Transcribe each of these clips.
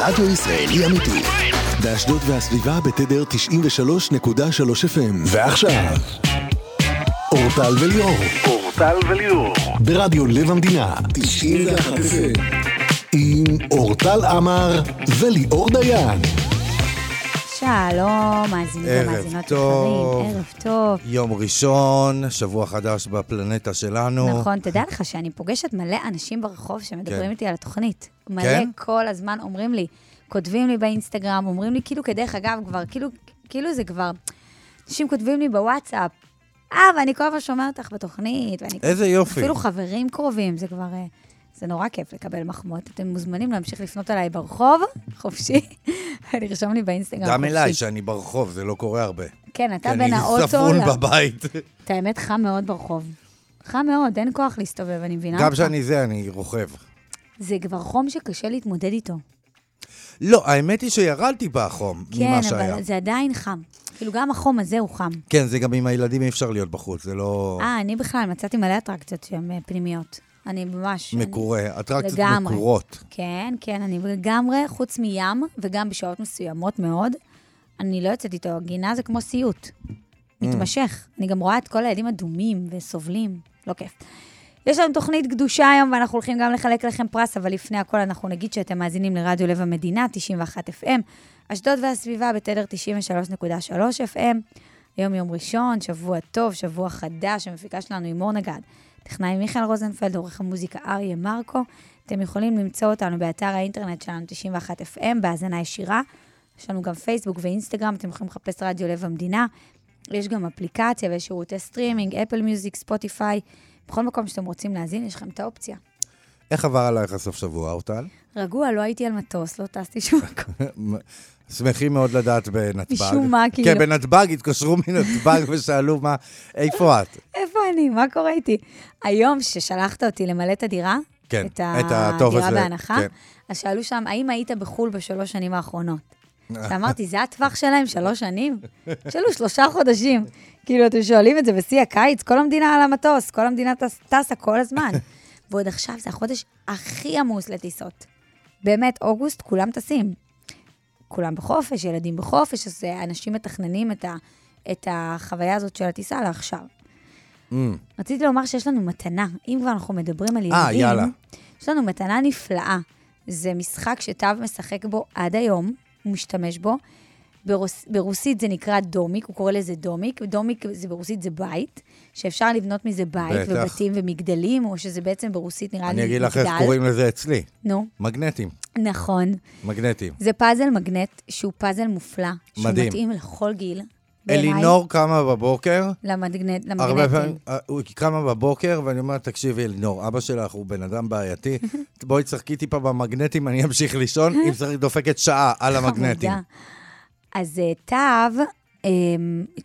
רדיו ישראלי אמיתי. באשדוד והסביבה בתדר 93.3 FM. ועכשיו, אורטל וליאור. אורטל וליאור. ברדיו לב המדינה 91 FM. עם אורטל עמר וליאור דיין. שלום, מאזינים ומאזינות טוב. יקרים, ערב טוב. יום ראשון, שבוע חדש בפלנטה שלנו. נכון, תדע לך שאני פוגשת מלא אנשים ברחוב שמדברים כן. איתי על התוכנית. מלא כן? כל הזמן אומרים לי, כותבים לי באינסטגרם, אומרים לי, כאילו, כדרך אגב, כבר, כאילו, כאילו זה כבר, אנשים כותבים לי בוואטסאפ, אה, ואני כל הזמן שומעת אותך בתוכנית, ואני... איזה יופי. אפילו חברים קרובים, זה כבר... זה נורא כיף לקבל מחמאות. אתם מוזמנים להמשיך לפנות אליי ברחוב, חופשי, ולרשום לי באינסטגרם חופשי. גם אליי, שאני ברחוב, זה לא קורה הרבה. כן, אתה כי בין אני האוטו... ספון ל- בבית. את האמת, חם מאוד ברחוב. חם מאוד, אין כוח להסתובב, אני מבינה גם אותך. שאני זה, אני רוכב. זה כבר חום שקשה להתמודד איתו. לא, האמת היא שירדתי בחום כן, ממה שהיה. אבל זה עדיין חם. כאילו, גם החום הזה הוא חם. כן, זה גם עם הילדים אי אפשר להיות בחוץ, זה לא אה, אני בכלל מצאתי מלא אטרקציות שהן אה, פנימיות. אני ממש... אני- מקורה, אטרקציות לגמרי. מקורות. כן, כן, אני לגמרי, חוץ מים, וגם בשעות מסוימות מאוד, אני לא יוצאת איתו. גינה זה כמו סיוט. מתמשך. אני גם רואה את כל הילדים אדומים וסובלים. לא כיף. יש לנו תוכנית קדושה היום, ואנחנו הולכים גם לחלק לכם פרס, אבל לפני הכל אנחנו נגיד שאתם מאזינים לרדיו לב המדינה, 91 FM, אשדוד והסביבה בתדר 93.3 FM. היום יום ראשון, שבוע טוב, שבוע חדש, המפיקה שלנו היא מור נגד. טכנאי מיכאל רוזנפלד, עורך המוזיקה אריה מרקו. אתם יכולים למצוא אותנו באתר האינטרנט שלנו 91 FM, בהאזנה ישירה. יש לנו גם פייסבוק ואינסטגרם, אתם יכולים לחפש רדיו לב המדינה. יש גם אפליקציה ויש שירותי סטרימינג, Apple Music, Spotify. בכל מקום שאתם רוצים להאזין, יש לכם את האופציה. איך עבר עלייך הסוף שבוע, אורטל? רגוע, לא הייתי על מטוס, לא טסתי שום מקום. שמחים מאוד לדעת בנתב"ג. משום מה, כאילו. כן, בנתב"ג התקשרו מנתב"ג ושאלו מה, איפה את? איפה אני? מה קורה איתי? היום ששלחת אותי למלא את הדירה, כן, את את הטופס הדירה הזה, בהנחה, כן. אז שאלו שם, האם היית בחו"ל בשלוש שנים האחרונות? ואמרתי, זה הטווח שלהם, שלוש שנים? שאלו שלושה חודשים. כאילו, אתם שואלים את זה בשיא הקיץ, כל המדינה על המטוס, כל המדינה טס- טסה כל הזמן. ועוד עכשיו זה החודש הכי עמוס לטיסות. באמת, אוגוסט, כולם טסים. כולם בחופש, ילדים בחופש, אז אה, אנשים מתכננים את, ה, את החוויה הזאת של הטיסה לעכשיו. Mm, רציתי לומר שיש לנו מתנה, אם כבר אנחנו מדברים על ילדים. אה, יאללה. יש לנו מתנה נפלאה. זה משחק שתו משחק בו עד היום, הוא משתמש בו. ברוס, ברוסית זה נקרא דומיק, הוא קורא לזה דומיק. דומיק זה ברוסית זה בית, שאפשר לבנות מזה בית בטח. ובתים ומגדלים, או שזה בעצם ברוסית נראה לי אני מגדל. אגיד לך איך קוראים לזה אצלי. נו, מגנטים, נכון. מגנטים. זה פאזל מגנט, שהוא פאזל מופלא. שהוא מדהים. מתאים לכל גיל. אלינור קמה בבוקר, למגנט, הרבה למגנטים. פעמים, אה, הוא קמה בבוקר, ואני אומר, תקשיבי, אלינור, אבא שלך הוא בן אדם בעייתי, בואי תשחקי טיפה במגנטים, אני אמשיך לישון, אם צריך דופקת שעה על המגנטים. חמודה. אז אה, תו, אה,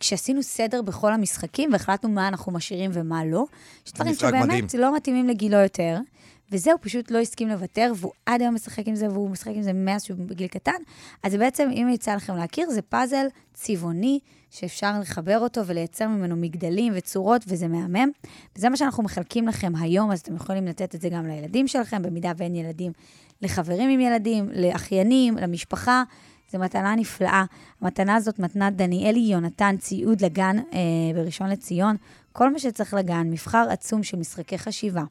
כשעשינו סדר בכל המשחקים והחלטנו מה אנחנו משאירים ומה לא, יש דברים שבאמת מדהים. לא מתאימים לגילו יותר, וזה, הוא פשוט לא הסכים לוותר, והוא עד היום משחק עם זה, והוא משחק עם זה מאז שהוא בגיל קטן. אז זה בעצם, אם יצא לכם להכיר, זה פאזל צבעוני, שאפשר לחבר אותו ולייצר ממנו מגדלים וצורות, וזה מהמם. וזה מה שאנחנו מחלקים לכם היום, אז אתם יכולים לתת את זה גם לילדים שלכם, במידה ואין ילדים, לחברים עם ילדים, לאחיינים, למשפחה. זו מתנה נפלאה. המתנה הזאת מתנת דניאלי יונתן, ציוד לגן אה, בראשון לציון. כל מה שצריך לגן, מבחר עצום של משחקי חשיבה,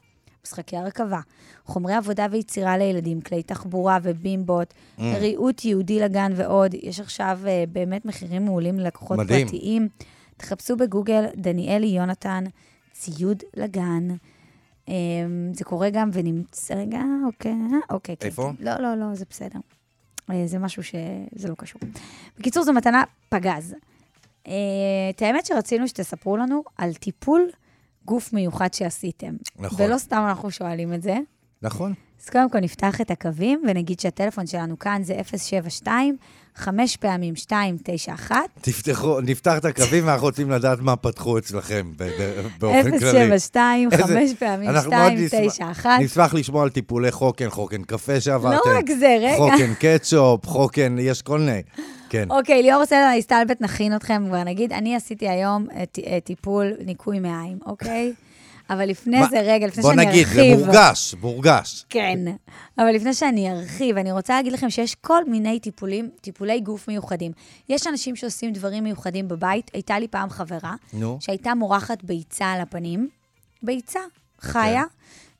משחקי הרכבה, חומרי עבודה ויצירה לילדים, כלי תחבורה ובימבות, Mm. ריהוט יהודי לגן ועוד. יש עכשיו אה, באמת מחירים מעולים ללקוחות מדהים. פרטיים. תחפשו בגוגל דניאלי יונתן, ציוד לגן. אה, זה קורה גם ונמצא, רגע, אוקיי, אה, אוקיי. כן, איפה? כן. לא, לא, לא, זה בסדר. אה, זה משהו שזה לא קשור. בקיצור, זו מתנה פגז. אה, את האמת שרצינו שתספרו לנו על טיפול גוף מיוחד שעשיתם. נכון. ולא סתם אנחנו שואלים את זה. נכון. אז קודם כל נפתח את הקווים ונגיד שהטלפון שלנו כאן זה 072 5 פעמים 291 תפתחו, נפתח את הקווים ואנחנו רוצים לדעת מה פתחו אצלכם באופן כללי. 072 איזה- 5 פעמים אנחנו מאוד נשמח- 291 נשמח לשמוע על טיפולי חוקן, חוקן קפה שעברתם. לא רק זה, רגע. חוקן קטשופ, חוקן, יש כל מיני. כן. אוקיי, ליאור סלע הסתלבט, נכין אתכם כבר נגיד. אני עשיתי היום אה, אה, טיפול ניקוי מעיים, אוקיי? אבל לפני מה- זה, רגע, לפני בוא שאני נגיד, זה ארחיב... מורגש, מורגש. כן. אבל לפני שאני ארחיב, אני רוצה להגיד לכם שיש כל מיני טיפולים, טיפולי גוף מיוחדים. יש אנשים שעושים דברים מיוחדים בבית. הייתה לי פעם חברה, נו. שהייתה מורחת ביצה על הפנים. ביצה, חיה.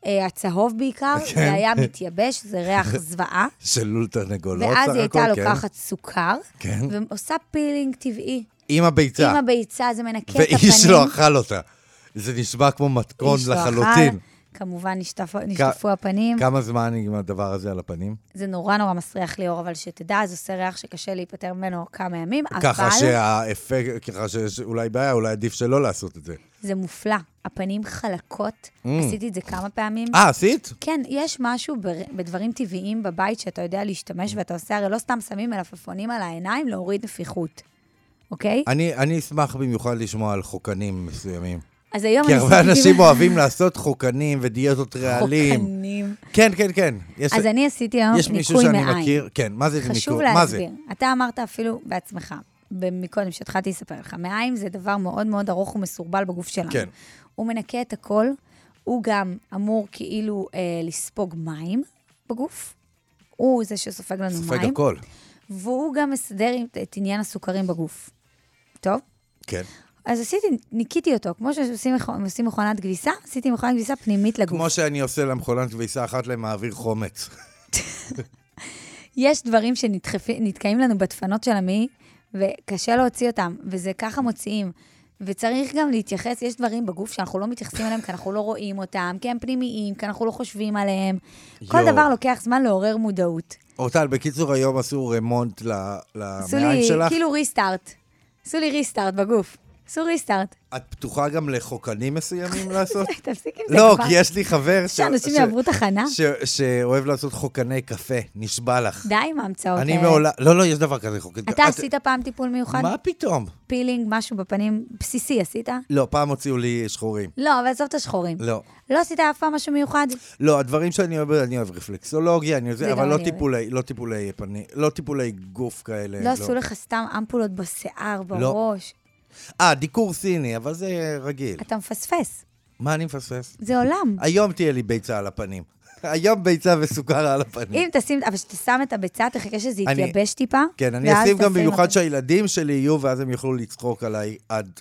אה, הצהוב בעיקר, כן. זה היה מתייבש, זה ריח זוועה. של לול תרנגולות סך ואז הכל, היא הייתה כן. לוקחת סוכר, כן. ועושה פילינג טבעי. עם הביצה. עם הביצה, זה מנקה את הפנים. ואיש לא אכל אותה. זה נשמע כמו מתכון. לחלוטין. כמובן, נשטפו, נשטפו הפנים. כמה זמן עם הדבר הזה על הפנים? זה נורא נורא מסריח ליאור, אבל שתדע, זה עושה ריח שקשה להיפטר ממנו כמה ימים, ככה אבל שהאפקט, ככה שיש אולי בעיה, אולי עדיף שלא לעשות את זה. זה מופלא. הפנים חלקות, Mm. עשיתי את זה כמה פעמים. אה, עשית? כן, יש משהו בר- בדברים טבעיים בבית שאתה יודע להשתמש, ואתה עושה, הרי לא סתם שמים מלפפונים על העיניים להוריד נפיחות, אוקיי? אני, אני אשמח במיוחד לשמוע על חוקנים מסוימים. אז היום כי הרבה אנשים אוהבים לעשות חוקנים ודיאטות רעלים. חוקנים. כן, כן, כן. יש, אז אני עשיתי היום יש מישהו ניקוי שאני מעיים. מכיר, כן, מה זה חשוב ניקוי? מה זה? להסביר. אתה אמרת אפילו בעצמך, מקודם, שהתחלתי לספר לך, מעיים זה דבר מאוד מאוד ארוך ומסורבל בגוף שלנו. כן. הוא מנקה את הכל, הוא גם אמור כאילו אה, לספוג מים בגוף. הוא זה שסופג לנו סופג מים. הכל. והוא גם מסדר את- את עניין הסוכרים בגוף. טוב? כן. אז עשיתי, ניקיתי אותו, כמו שעושים מכ- עושים מכונת כביסה, עשיתי מכונת כביסה פנימית לגוף. כמו שאני עושה למכונת כביסה אחת למעביר חומץ. יש דברים שנתקעים לנו בדפנות של המעי, וקשה להוציא אותם, וזה ככה מוציאים. וצריך גם להתייחס, יש דברים בגוף שאנחנו לא מתייחסים אליהם, כי אנחנו לא רואים אותם, כי הם פנימיים, כי אנחנו לא חושבים עליהם. כל יואו. דבר לוקח זמן לעורר מודעות. אורטל, בקיצור, היום עשו רמונט ל- עשו למעיים לי, שלך. כאילו ריסטארט. עשו לי ריסטארט בגוף. עשו ריסטארט. את פתוחה גם לחוקנים מסוימים לעשות? תפסיק עם זה לא, כבר. כי יש לי חבר שאנשים יעברו תחנה. שאוהב לעשות חוקני קפה, נשבע לך. די עם ההמצאות אני האלה. מעולם... לא, לא, יש דבר כזה חוקן. אתה את- עשית פעם טיפול מיוחד? מה פתאום? פילינג, משהו בפנים, בסיסי עשית? לא, פעם הוציאו לי שחורים. לא, אבל עזוב את השחורים. לא. לא עשית אף פעם משהו מיוחד? לא, הדברים שאני אוהב, אני אוהב רפלקסולוגיה, אני זה אבל לא אני לא טיפולי פנים, לא טיפולי גוף כאלה. לא עשו לך סתם אמפולות בשיער, בראש. אה, דיקור סיני, אבל זה רגיל. אתה מפספס. מה אני מפספס? זה עולם. היום תהיה לי ביצה על הפנים. היום ביצה וסוכר על הפנים. אם תשים, אבל כשאתה שם את הביצה, תחכה שזה יתייבש טיפה. כן, אני אשים גם במיוחד. שהילדים שלי יהיו, ואז הם יוכלו לצחוק עליי עד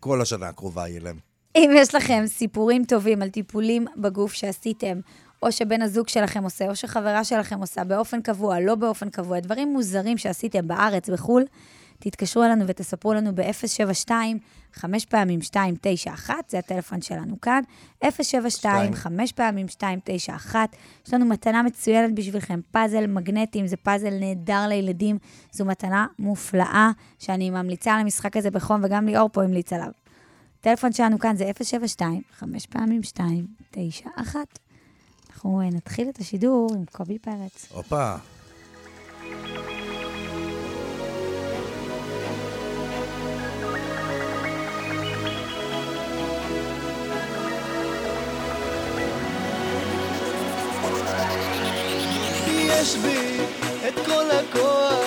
כל השנה הקרובה יהיה להם. אם יש לכם סיפורים טובים על טיפולים בגוף שעשיתם, או שבן הזוג שלכם עושה, או שחברה שלכם עושה באופן קבוע, לא באופן קבוע, דברים מוזרים שעשיתם בארץ, בחו"ל, תתקשרו אלינו ותספרו לנו ב-072, 5 פעמים 291, זה הטלפון שלנו כאן, 072, שתיים. 5 פעמים 291. יש לנו מתנה מצוינת בשבילכם, פאזל מגנטים, זה פאזל נהדר לילדים, זו מתנה מופלאה, שאני ממליצה על המשחק הזה בחום, וגם ליאור פה המליץ עליו. הטלפון שלנו כאן זה 072, 5 פעמים 291. אנחנו אה, נתחיל את השידור עם קובי פרץ. הופה. יש בי את כל הכוח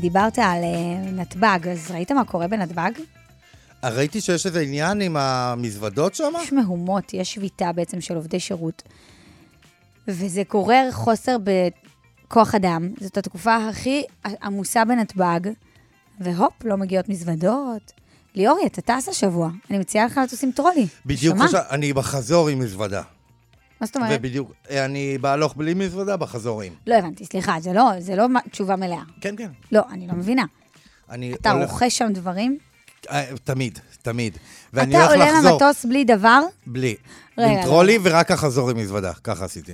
דיברת על אה, נתב"ג, אז ראית מה קורה בנתב"ג? אה, ראיתי שיש איזה עניין עם המזוודות שם? יש מהומות, יש שביתה בעצם של עובדי שירות. וזה גורר חוסר בכוח אדם. זאת התקופה הכי עמוסה בנתב"ג, והופ, לא מגיעות מזוודות. ליאורי, אתה טס השבוע, אני מציעה לך לטוס עם טרולי. בדיוק? עכשיו, אני בחזור עם מזוודה. מה זאת אומרת? ובדיוק, אה, אני בהלוך בלי מזוודה, בחזור עם. לא הבנתי, סליחה, זה לא, זה לא תשובה מלאה. כן, כן. לא, אני לא מבינה. אני אתה הולך- רוכש שם דברים? אה, תמיד, תמיד. ואני אתה הולך עולה לחזור. למטוס בלי דבר? בלי. רגע, עם טרולי ורק החזור עם מזוודה, ככה עשיתי.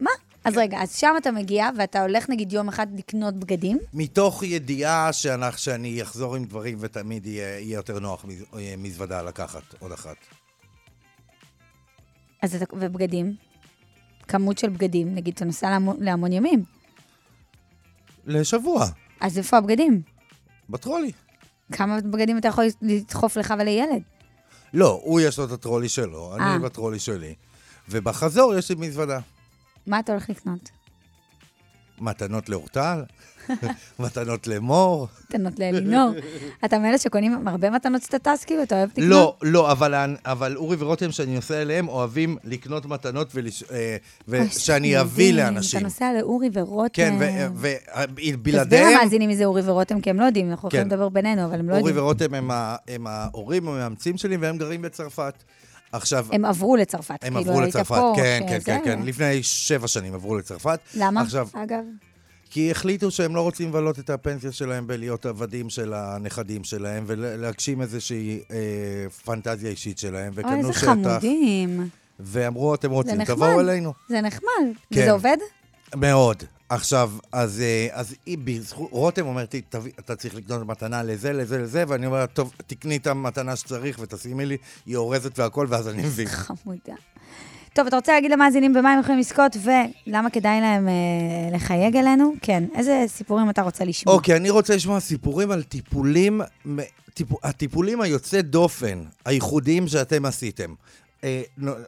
מה? אז רגע, אז שם אתה מגיע ואתה הולך נגיד יום אחד לקנות בגדים, מתוך ידיעה שאנחנו- שאני אחזור עם דברים ותמיד יהיה יהיה יותר נוח אה, מזוודה לקחת עוד אחת. אז אתה, ובגדים, כמות של בגדים, נגיד אתה נוסע להמון, להמון ימים, לשבוע, אז איפה הבגדים? בטרולי. כמה בגדים אתה יכול לדחוף לך ולילד? לא, הוא יש לו את הטרולי שלו, אה. אני בטרולי שלי. ובחזור יש לי מזוודה. מה אתה הולך לקנות? מתנות לאורטל, מתנות למור. מתנות לאלינור. אתה מאלה שקונים הרבה מתנות שאתה טס, כאילו, אתה אוהב לקנות? לא, לא, אבל, אבל אורי ורותם, שאני נוסע אליהם, אוהבים לקנות מתנות ולש, אה, ושאני אביא. לאנשים. אתה נוסע לאורי ורותם. כן, תסביר ובלעדיהם, למאזינים מי זה אורי ורותם, כי הם לא יודעים, אנחנו יכולים כן. לדבר בינינו, אבל הם לא אורי יודעים. ורותם הם, ה, הם ההורים המאמצים שלי, והם גרים בצרפת. עכשיו, הם עברו לצרפת, הם כאילו, עברו לצרפת, פה, כן, כן, כן, כן, לפני שבע שנים עברו לצרפת. למה, עכשיו, אגב? כי החליטו שהם לא רוצים לבלות את הפנסיה שלהם בלהיות עבדים של הנכדים שלהם, ולהגשים איזושהי אה, פנטזיה אישית שלהם, אוי, וקנו איזה שטח, חמודים. ואמרו, אתם רוצים. תבואו אלינו. זה נחמד. כן. וזה עובד? מאוד. עכשיו, אז, אה, אז בזכות, רותם אומרת לי, "תביא- אתה צריך לקנות מתנה לזה, לזה, לזה, ואני אומר, טוב, תקני את המתנה שצריך ותשימי לי, היא אורזת והכל, ואז אני מביא. חמודה. טוב, אתה רוצה להגיד למאזינים במה הם יכולים לזכות, ולמה כדאי להם אה, לחייג אלינו? כן, איזה סיפורים אתה רוצה לשמוע? אוקיי, אני רוצה לשמוע סיפורים על טיפולים, טיפ, הטיפולים היוצא דופן, הייחודיים שאתם עשיתם. אה,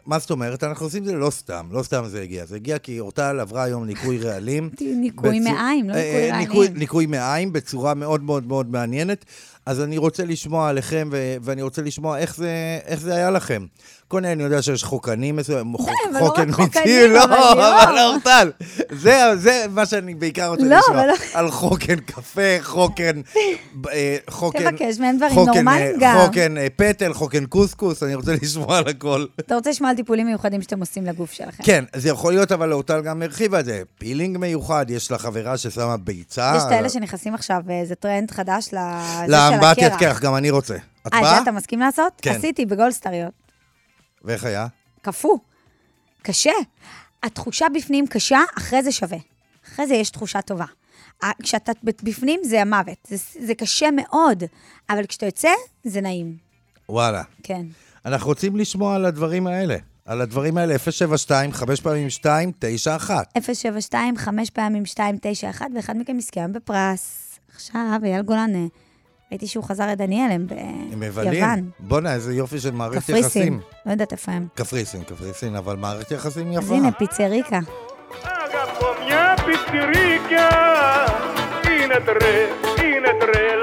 מה זאת אומרת? אנחנו עושים את זה לא סתם, לא סתם זה הגיע. זה הגיע כי אורטל עברה היום ניקוי רעלים. ניקוי מעיים, לא אה, ניקוי אה, ניקוי, רעלים. ניקוי מעיים בצורה מאוד מאוד מאוד מעניינת. אז אני רוצה לשמוע עליכם, ו- ואני רוצה לשמוע איך זה, איך זה היה לכם. כל, אני יודע שיש חוקנים מסוימים, חוק- אבל לא לא, אבל. אבל אורטל. זה, זה מה שאני בעיקר רוצה לא, לשמוע. לא. על חוקן קפה, חוקן... אה, חוקן... תבקש מהם דברים נורמליים אה, גם. חוקן אה, פטל, חוקן קוסקוס, אני רוצה לשמוע על הכל. אתה רוצה לשמוע על טיפולים מיוחדים שאתם עושים לגוף שלכם. כן, זה יכול להיות, אבל אורטל גם הרחיבה את זה. פילינג מיוחד, יש לה חברה ששמה ביצה. יש את האלה שנכנסים עכשיו, זה טרנד חדש לזה של לאמבטיית הקרח. קרח, גם אני רוצה. את אה, באה? אתה מסכים לעשות? כן. עשיתי בגולדסטריות. ואיך היה? קפוא. קשה. התחושה בפנים קשה, אחרי זה שווה. אחרי זה יש תחושה טובה. כשאתה בפנים זה המוות. זה, זה קשה מאוד, אבל כשאתה יוצא, זה נעים. וואלה. כן. אנחנו רוצים לשמוע על הדברים האלה. על הדברים האלה, 072, 5 פעמים 2, 9, 1. 072, 5 פעמים 291, ואחד מכם יזכה היום בפרס. עכשיו, אייל גולן, אה, ראיתי שהוא חזר את דניאל, הם ביוון. בואנה, איזה יופי של מערכת יחסים. קפריסין, לא יודעת איפה הם. קפריסין, קפריסין, אבל מערכת יחסים יפה. אז הנה, פיצריקה. הנה תראה, הנה תראה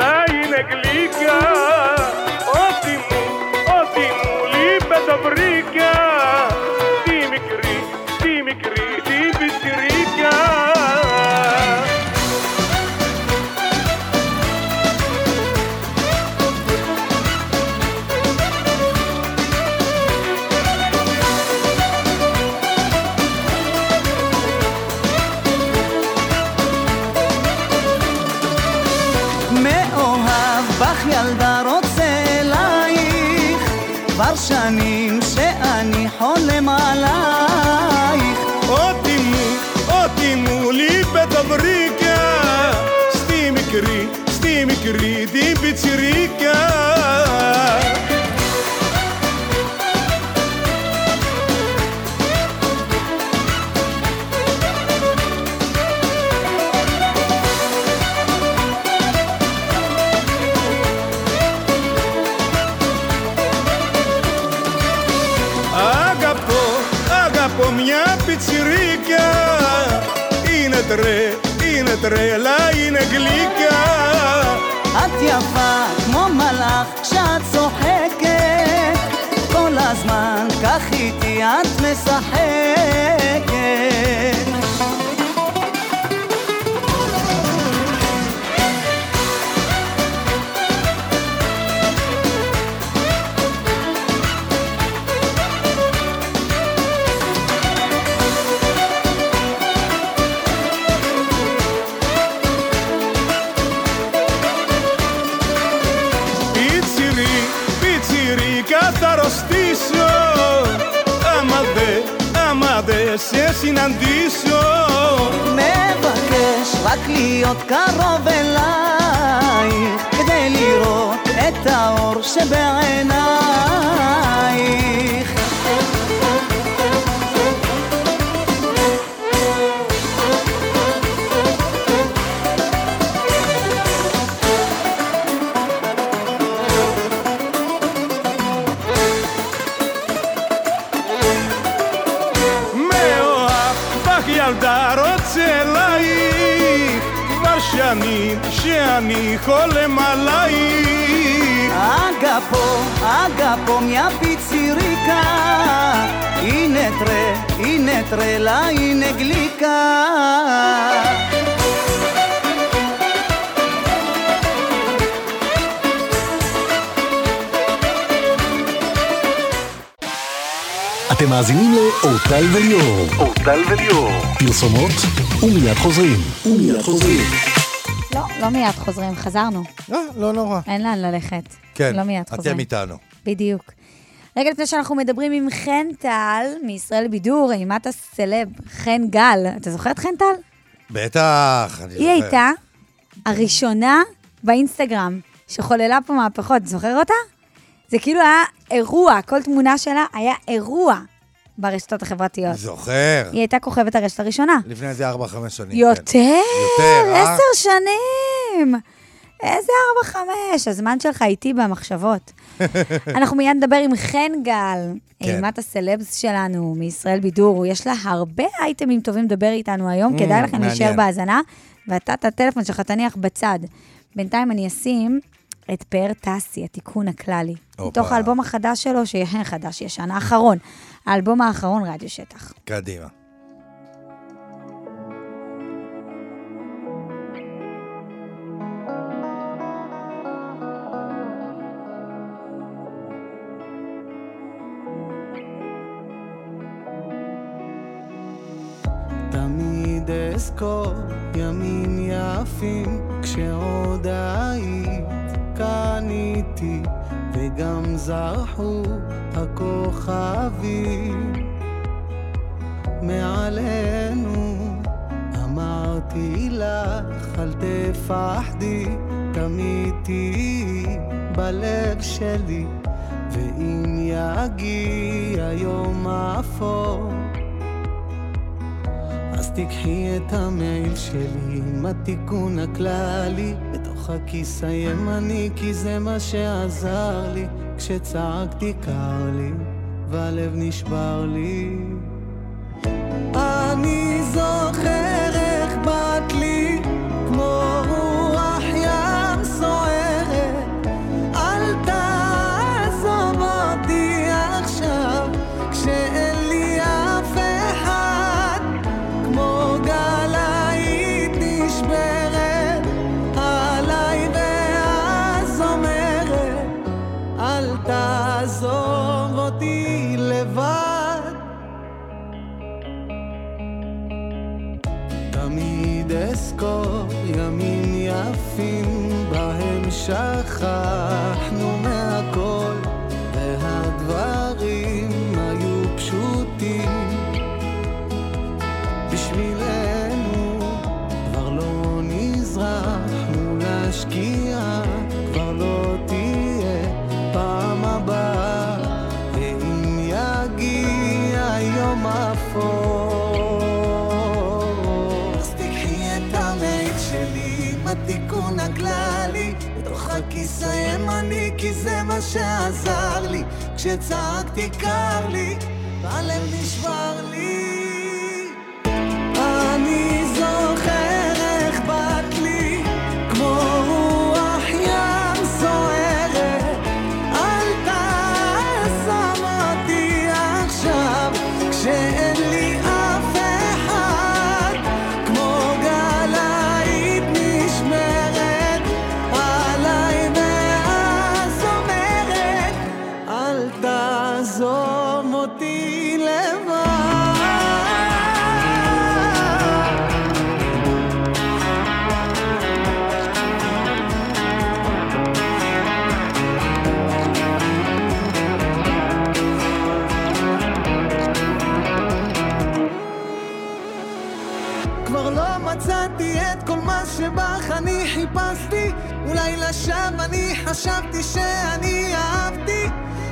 ליריקה, הנה טרה, הנה טרלה, הנה גליקה. אתם מאזינים לאורטל וליאור. אורטל וליאור. פרסומות ומיד חוזרים. ומיד חוזרים. לא, לא מיד חוזרים, חזרנו. לא, לא נורא. אין לאן ללכת. כן, לא מיד חוזרים. אתם איתנו. בדיוק. רגע לפני שאנחנו מדברים עם חן טל, מישראל בידור, אימת הסלב, חן גל. אתה זוכר את חן טל? בטח, אני היא הייתה הראשונה באינסטגרם שחוללה פה מהפכות. זוכר אותה? זה כאילו היה אירוע, כל תמונה שלה היה אירוע ברשתות החברתיות. זוכר. היא הייתה כוכבת הרשת הראשונה. לפני איזה 4-5 שנים. יותר, כן. יותר, אה? עשר שנים. איזה ארבע, חמש, הזמן שלך איתי במחשבות. אנחנו מיד נדבר עם חן גל, כן. אימת הסלבס שלנו מישראל בידור. יש לה הרבה אייטמים טובים לדבר איתנו היום, Mm, כדאי לכם להישאר. בהאזנה, ואתה את הטלפון שלך תניח בצד. בינתיים אני אשים את פאר טסי, התיקון הכללי. מתוך האלבום החדש שלו, שיהיה חדש, ישן, האחרון. האלבום האחרון, רדיו שטח. קדימה. אזכור ימים יפים כשעוד היית כאן איתי וגם זרחו הכוכבים מעלינו. אמרתי לך אל תפחדי תמיד תהיי בלב שלי ואם יגיע יום אפור אז תיקחי את המייל שלי עם התיקון הכללי. בתוך הכיס הימני כי זה מה שעזר לי. כשצעקתי קר לי והלב נשבר לי. אני זוכר איך באת לי כמו רוח נשברת עליי ואז אל תעזוב לבד. תמיד אזכור ימים יפים בהם שכחנו מה שעזר לי כשצעקתי קר לי והלב נשבר לי שאני אהבתי.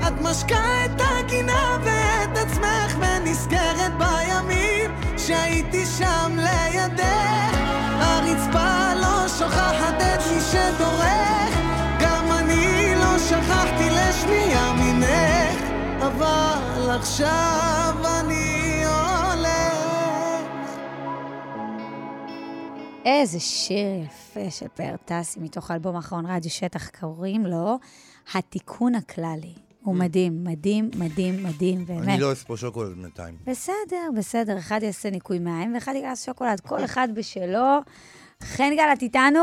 את משקה את הגינה ואת עצמך ונזכרת בימים שהייתי שם לידך. הרצפה לא שוכחת את מי שדורך. גם אני לא שכחתי לשנייה ממך אבל עכשיו אני הולך. איזה שיר יפה של פאר טסי מתוך האלבום האחרון רדיו שטח, קוראים לו התיקון הכללי. הוא מדהים, מדהים, מדהים, מדהים, באמת. אני לא אספור שוקולד בינתיים. בסדר, בסדר, אחד יעשה ניקוי מים ואחד ייגש שוקולד, כל אחד בשלו. חן גל, את איתנו?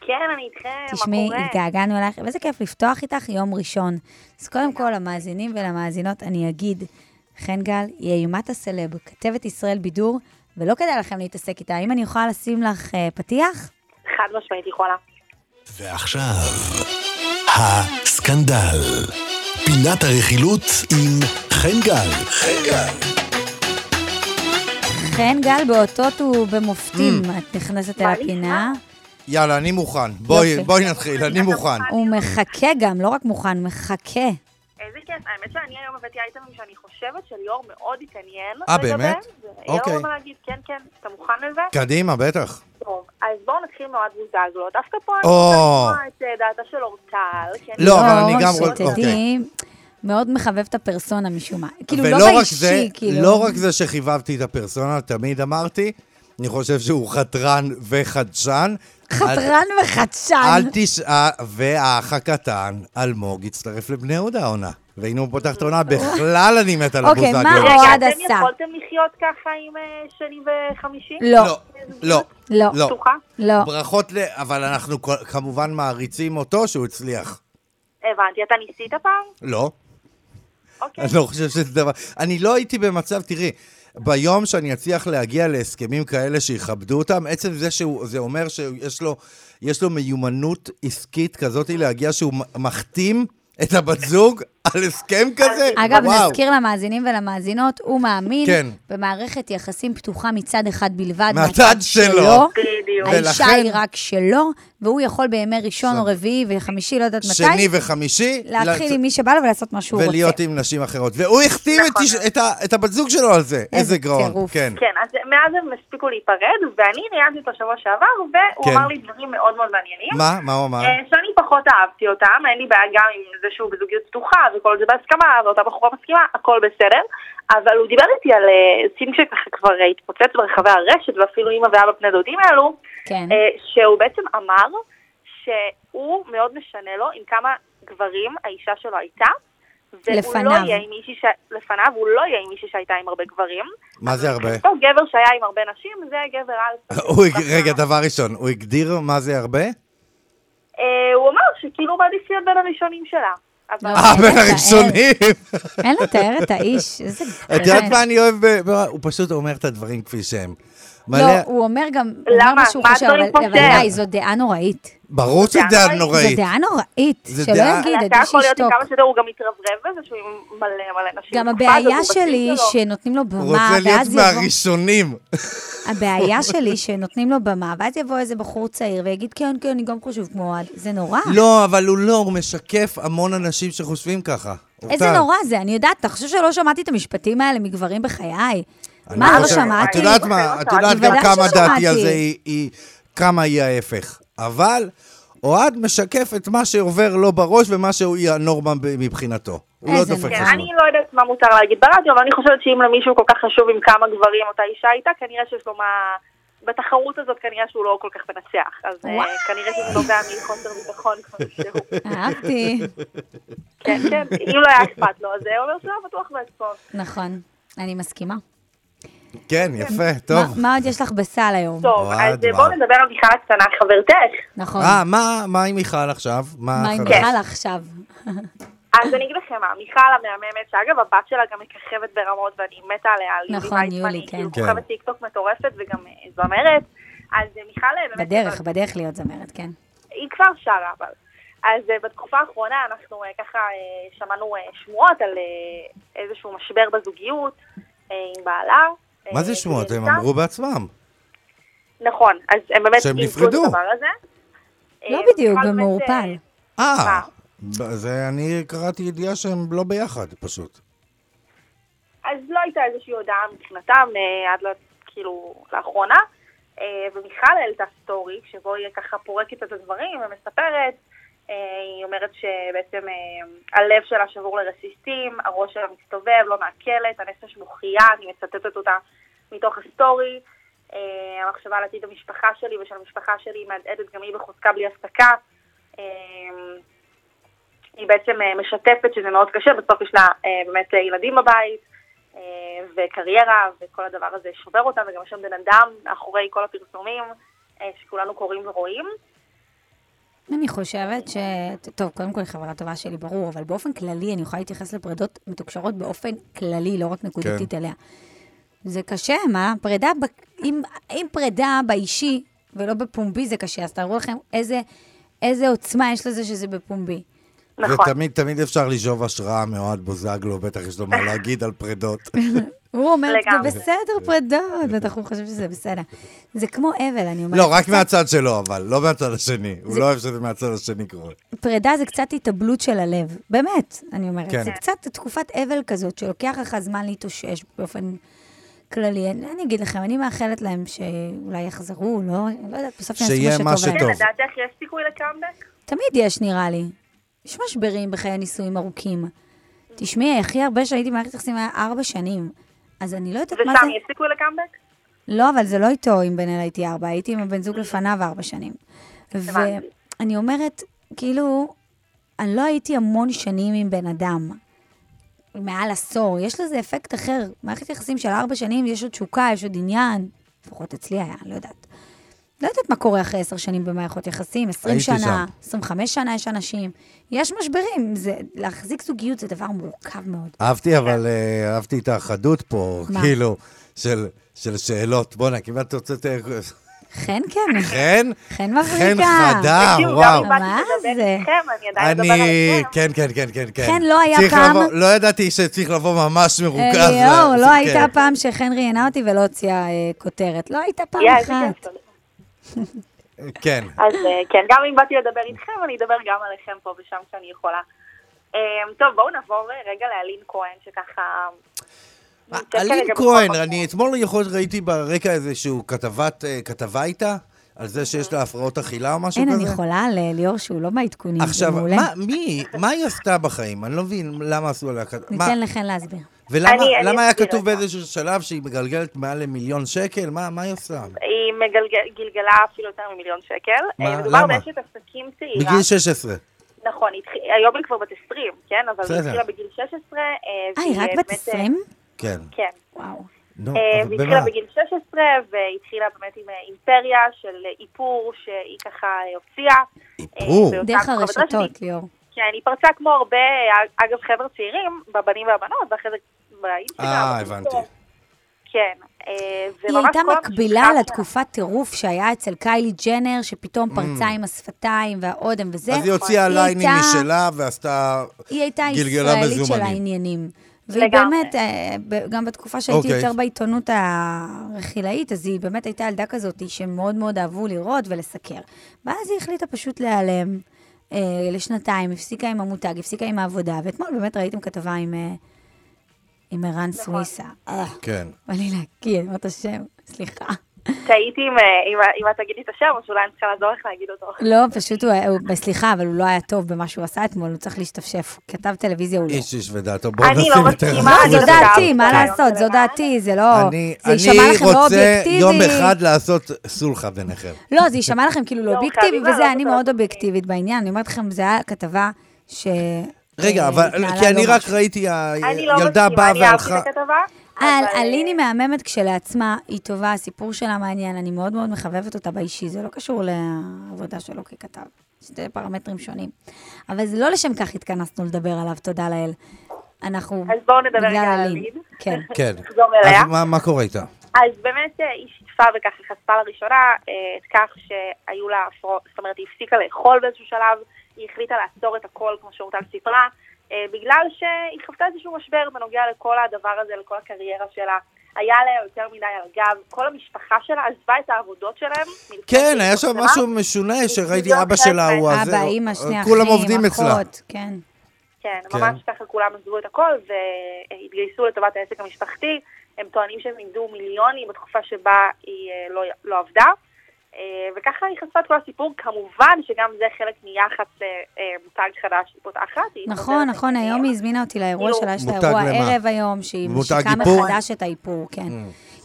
כן, אני איתכם, מה תשמעי, קורה? התגעגענו אלייך, ואיזה כיף לפתוח איתך יום ראשון. אז קודם כל, למאזינים ולמאזינות, אני אגיד, חן גל היא איומת הסלב, כתבת ישראל בידור, ולא כדאי לכם להתעסק איתה. האם אני יכולה לשים לך אה, פתיח? חד משמעית יכולה. ועכשיו, הסקנדל. פינת הרכילות עם חן גל. חן גל. חן גל באותות ובמופתים, Mm. את נכנסת אל הפינה. יאללה, אני מוכן. בואי נתחיל, אני מוכן. הוא מחכה גם, לא רק מוכן, מחכה. איזה כיף, האמת שאני היום הבאתי אייטמים שאני חושבת שליאור מאוד התעניין. אה, באמת? אוקיי. לו מה להגיד, כן, כן, אתה מוכן לזה? קדימה, בטח. טוב, אז בואו נתחיל מאוהד בוזגלו. דווקא פה אני. רוצה לשמוע את אה, דעתה של אורטל. לא, אבל אני גם לא, רוצ- אוקיי. שתדעי, מאוד מחבב את הפרסונה משום מה. כאילו, ולא לא רק באישי, זה, כאילו. לא רק זה שחיבבתי את הפרסונה, תמיד אמרתי, אני חושב שהוא חתרן וחדשן. חתרן אל וחדשן. תשעה, והאח הקטן, אלמוג, הצטרף לבני יהודה העונה. והנה הוא פותח את העונה, בכלל אני מת על אוקיי, הבוזגלו. מה רגע, אוהד אתם עשה? יכולתם לחיות ככה עם אה, שני וחמישי? לא, לא, לא, לא, לא. לא. ברכות ל... אבל אנחנו כמובן מעריצים אותו שהוא הצליח. הבנתי, אתה ניסית פעם? לא. אוקיי. אני לא חושב שזה דבר... אני לא הייתי במצב, תראי, ביום שאני אצליח להגיע להסכמים כאלה שיכבדו אותם, עצם זה שהוא, זה אומר שיש לו, יש לו מיומנות עסקית כזאת להגיע שהוא מחתים את הבת זוג על הסכם כזה? אגב, וואו. נזכיר למאזינים ולמאזינות, הוא מאמין כן. במערכת יחסים פתוחה מצד אחד בלבד. מהצד שלו. בדיוק. האישה ולכן- היא רק שלו, והוא יכול בימי ראשון או רביעי וחמישי, לא יודעת מתי, שני וחמישי, להתחיל לצ- עם מי שבא לו ולעשות מה שהוא רוצה. ולהיות עם נשים אחרות. והוא החתים את, נכון. איש- את, ה- את הבת זוג שלו על זה. איזה גאון. טירוף. כן. כן, אז מאז הם הספיקו להיפרד, ואני ראיינתי אותו שבוע שעבר, והוא כן. אמר לי דברים מאוד מאוד מעניינים. מה? מה הוא אמר? אה, שאני פחות אהבתי אותם, אין לי בעיה גם עם זה שהוא בזוגיות פתוחה וכל זה בהסכמה, ואותה בחורה מסכימה, הכל בסדר. אבל הוא דיבר איתי על אה, scene שככה כבר התפוצץ ברחבי הרשת, ואפילו אימא ואבא בני דודים האלו, כן. אה, שהוא בעצם אמר שהוא מאוד משנה לו עם כמה גברים האישה שלו הייתה. לא לפניו. יהיה עם מישהי ש... לפניו, הוא לא יהיה עם מישהי שהייתה עם הרבה גברים. מה זה הרבה? אותו גבר שהיה עם הרבה נשים, זה גבר אלפא. רגע, דבר ראשון, הוא הגדיר מה זה הרבה? אה, הוא אמר שכאילו הוא מעדיף להיות בין הראשונים שלה. אבל... אה, בין. הראשונים. אין לתאר את האיש, איזה... את יודעת מה אני אוהב? הוא פשוט אומר את הדברים כפי שהם. לא, מלא, הוא אומר גם, הוא למה? מה שהוא מה חושב, הדברים אבל? אבל די, זו דעה נוראית. ברור שזו דעה נוראית. זו. דעה נוראית, זה שלא יגיד, אתה עדיף יכול להיות עם שישתוק. כמה שיותר, הוא גם מתרברב בזה שהוא עם מלא מלא נשים. גם הבעיה הוא שלי. שנותנים לו הוא במה, רוצה להיות ואז יבוא... מהראשונים. הבעיה שלי שנותנים לו במה, ואז יבוא איזה בחור צעיר ויגיד, כן, כן, אני גם חושב כמו אוהד. זה נורא. לא, אבל הוא לא, הוא משקף המון אנשים שחושבים ככה. איזה. נורא זה, אני יודעת, אתה חושב שלא שמעתי את המשפטים האלה מגברים בחיי? מה, לא שמעתי? את יודעת מה, את יודעת גם בוודאי כמה. דעתי על זה היא- כמה היא ההפך. אבל אוהד משקף את מה שעובר לו בראש ומה שהיא הנורמה מבחינתו. הוא לא דופק. חשבון. אני לא יודעת מה מותר להגיד ברדיו, אבל אני חושבת שאם למישהו כל כך חשוב עם כמה גברים אותה אישה הייתה, כנראה שיש לו מה... בתחרות הזאת כנראה שהוא לא כל כך מנצח. אז אה. כנראה שזה נובע מחוסר ביטחון כלשהו. אהבתי. כן, כן, אם לא היה אכפת לו, אז זה אומר שהוא היה בטוח בעצמו. נכון, אני מסכימה. כן, יפה, מה- טוב. מה עוד יש לך בסל היום? טוב, אז אה, בואו. נדבר על מיכל הקטנה, חברתך. נכון. אה, מה- מה עם מיכל עכשיו? מה עם? מיכל עכשיו? אז אני אגיד לכם מה, מיכל המהממת, שאגב הבת שלה גם מככבת ברמות ואני מתה עליה, נכון, יולי, היא כן. כאילו כן. כוכבת טיקטוק מטורפת וגם אה, זמרת. אז אה, מיכל אה, באמת... בדרך, בדרך להיות זמרת, כן. היא כבר שרה אבל. אז אה, בתקופה האחרונה אנחנו אה, ככה אה, שמענו אה, שמועות על אה, איזשהו משבר בזוגיות אה, עם בעלה. אה, מה זה שמועות? הם. אמרו בעצמם. נכון, אז הם באמת שהם נפרדו. הזה. לא אה, בדיוק, באמת, במעורפל. אה, אה, זה אני קראתי ידיעה שהם לא ביחד, פשוט. אז לא הייתה איזושהי הודעה מבחינתם אה, עד לא, כאילו לאחרונה, אה, ומיכל העלתה סטורי, שבו היא ככה פורקת את הדברים ומספרת, אה, היא אומרת שבעצם אה, הלב שלה שבור לרסיסים, הראש שלה מסתובב, לא מעכלת, הנפש מוכייה, אני מצטטת אותה מתוך הסטורי. אה, המחשבה על עתיד המשפחה שלי ושל המשפחה שלי מהדהדת גם היא בחוזקה בלי הפסקה. אה, היא בעצם אה, משתפת שזה מאוד קשה, בסוף יש לה אה, באמת אה, ילדים בבית אה, וקריירה וכל הדבר הזה שובר אותה וגם יש שם בן אדם מאחורי כל הפרסומים אה, שכולנו קוראים ורואים. אני חושבת ש... טוב, קודם כל היא חברה טובה שלי, ברור, אבל באופן כללי אני יכולה להתייחס לפרידות מתוקשרות באופן כללי, לא רק נקודתית כן. אליה. זה קשה, מה? פרידה, ב... אם, אם פרידה באישי ולא בפומבי זה קשה, אז תארו לכם איזה, איזה עוצמה יש לזה שזה בפומבי. נכון. ותמיד תמיד אפשר לשאוב השראה מאוהד בוזגלו, בטח יש לו מה להגיד על פרידות. הוא אומר, זה. בסדר, פרידות, בטח הוא חושב שזה בסדר. זה כמו אבל, אני אומרת. לא, רק מהצד שלו, אבל, לא מהצד השני. הוא לא אוהב שזה מהצד השני קורה. פרידה זה קצת התאבלות של הלב, באמת, אני אומרת. כן. זה קצת תקופת אבל כזאת, שלוקח לך זמן להתאושש באופן כללי. אני, אני אגיד לכם, אני מאחלת להם שאולי יחזרו, לא, לא יודעת, בסוף יעשו שיהיה מה מה שטוב שטוב. להם. כן, לדעתך יש סיכוי לקאמבק? תמיד יש, נראה לי. יש משברים בחיי נישואים ארוכים. תשמעי, הכי הרבה שהייתי במערכת יחסים היה ארבע שנים. אז אני לא יודעת מה זה... ושם יש סיכוי לקאמבק? לא, אבל זה לא איתו עם בן אל הייתי ארבע, הייתי עם הבן זוג לפניו ארבע שנים. ואני אומרת, כאילו, אני לא הייתי המון שנים עם בן אדם, מעל עשור, יש לזה אפקט אחר. מערכת יחסים של ארבע שנים, יש עוד תשוקה, יש עוד עניין, לפחות אצלי היה, לא יודעת. לא יודעת מה קורה אחרי עשר שנים במערכות יחסים, עשרים הייתי שנה, שם. עשרים וחמש שנה יש אנשים. יש משברים, זה, להחזיק זוגיות זה דבר מורכב מאוד. אהבתי, אבל אה, אהבתי את החדות פה, מה? כאילו, של של שאלות. בואנה, כמעט הוצאת... חן כן, חן? חן חן מבריגה. חדה, וואו. מה זה? אני. כן, כן, כן, כן, כן. חן לא היה פעם- לא ידעתי שצריך לבוא ממש מרוכז. ליאור, ל- לא כן. הייתה פעם שחן ראיינה אותי ולא הוציאה אה, כותרת. לא הייתה פעם אחת. כן. אז אה, כן, גם אם באתי לדבר איתכם, אני אדבר גם עליכם פה ושם כשאני יכולה. אה, טוב, בואו נעבור אה, רגע לאלין כהן, שככה... אלין כהן. אני אתמול יכול להיות ראיתי ברקע איזשהו כתבת, אה, כתבה איתה, על זה שיש לה הפרעות אכילה או משהו אין, כזה. אני יכולה לליאור שהוא לא בעדכונים, זה עכשיו, מעולה. מה, מי, מה היא עשתה בחיים? אני לא מבין למה עשו עליה כתבה. ניתן לחן להסביר. ולמה אני- אני למה היה כתוב. באיזשהו שלב שהיא מגלגלת מעל למיליון שקל? מה מה היא עושה? היא מגלגל- גלגלה אפילו יותר ממיליון שקל. מה, אה, מדובר למה? באשת עסקים צעירה. בגיל 16. נכון, היא התחיל- היום היא כבר בת 20, כן? אבל היא. התחילה בגיל 16. אה, והיא, היא רק בת אה, 20? כן. כן. וואו. נו, אה, אבל והיא התחילה? בגיל 16, והתחילה באמת עם אה, אימפריה של אה, איפור שהיא ככה אה, הוציאה. איפור? אה, דרך הרשתות, ליאור. כן, היא פרצה כמו הרבה, אה, אגב, חבר'ה צעירים, בבנים והבנות, ואחרי זה באינסטגרם. אה. הבנתי. כן. אה, היא הייתה מקבילה לתקופת טירוף שהיה אצל קיילי ג'נר, שפתאום פרצה עם השפתיים והאודם וזה. Mm. אז היא הוציאה היא ליינים משלה ועשתה... היא הייתה ישראלית של. העניינים. והיא. באמת, אה, גם בתקופה שהייתי אוקיי. יותר בעיתונות הרכילאית, אז היא באמת הייתה ילדה כזאת שמאוד מאוד אהבו לראות ולסקר. ואז היא החליטה פשוט להיעלם אה, לשנתיים, הפסיקה עם המותג, הפסיקה עם העבודה, ואתמול באמת ראיתם כתבה עם, עם ערן נכון. סוויסה. אה, כן. בא לי אני אומרת השם, סליחה. טעיתי אם, אה, אם, את תגידי את השם, או שאולי אני צריכה לעזור לך להגיד אותו. לא, פשוט הוא, סליחה, אבל הוא לא היה טוב במה שהוא עשה אתמול, הוא צריך להשתפשף. כתב טלוויזיה הוא לא. איש איש ודעתו. בואו אני נשים לא יותר... מסכימה, לא, אני זו. דעתי, מה לעשות, זו. דעתי, זה לא... אני, זה יישמע אני לכם לא רוצה אובייקטיבי. יום אחד לעשות סולחה ביניכם. לא, זה יישמע לכם כאילו לא לא, אובייקטיבי, וזה, להעלות אני מאוד. אובייקטיבית בעניין. אני אומרת לכם, זה היה כתבה ש... רגע, אה, אבל, כי אני לא רק. ראיתי, אני לא הילדה מסכימה, באה אני אהבתי והלכה... את הכתבה. על אה, מהממת כשלעצמה, היא טובה, הסיפור שלה מעניין, אני מאוד מאוד מחבבת אותה באישי, זה לא קשור לעבודה שלו ככתב, שתי פרמטרים שונים. אבל זה לא לשם כך התכנסנו לדבר עליו, תודה לאל. אנחנו... אז בואו נדבר רגע על אלין. כן. כן. אז מה- מה קורה איתה? אז באמת אה, היא שיתפה וככה חשפה לראשונה אה, את כך שהיו לה הפרעות, זאת אומרת היא הפסיקה לאכול באיזשהו שלב, היא החליטה לעצור את הכל כמו שאורטל סיפרה, אה, בגלל שהיא חוותה איזשהו משבר בנוגע לכל הדבר הזה, לכל הקריירה שלה. היה לה יותר מדי על הגב, כל המשפחה שלה עזבה את העבודות שלהם. כן, היה שם. משהו משונה, שראיתי אבא שלה, הוא הזה, אבא, אימא, שני אחים, כולם עובדים אצלה. אחות, כן. כן, כן. ממש ככה כולם עזבו את הכל והתגייסו לטובת העסק המשפחתי. הם טוענים שהם איבדו מיליונים בתקופה שבה היא אה, לא, לא עבדה. אה, וככה חשפה את כל הסיפור. כמובן שגם זה חלק מיח"צ למותג חדש שהיא פותחת. היא נכון, חוזרת נכון, לעניינים. היום היא הזמינה אותי לאירוע כאילו, שלה, יש לה מותג אירוע? ערב היום, שהיא מותג משיקה? מחדש את האיפור, כן.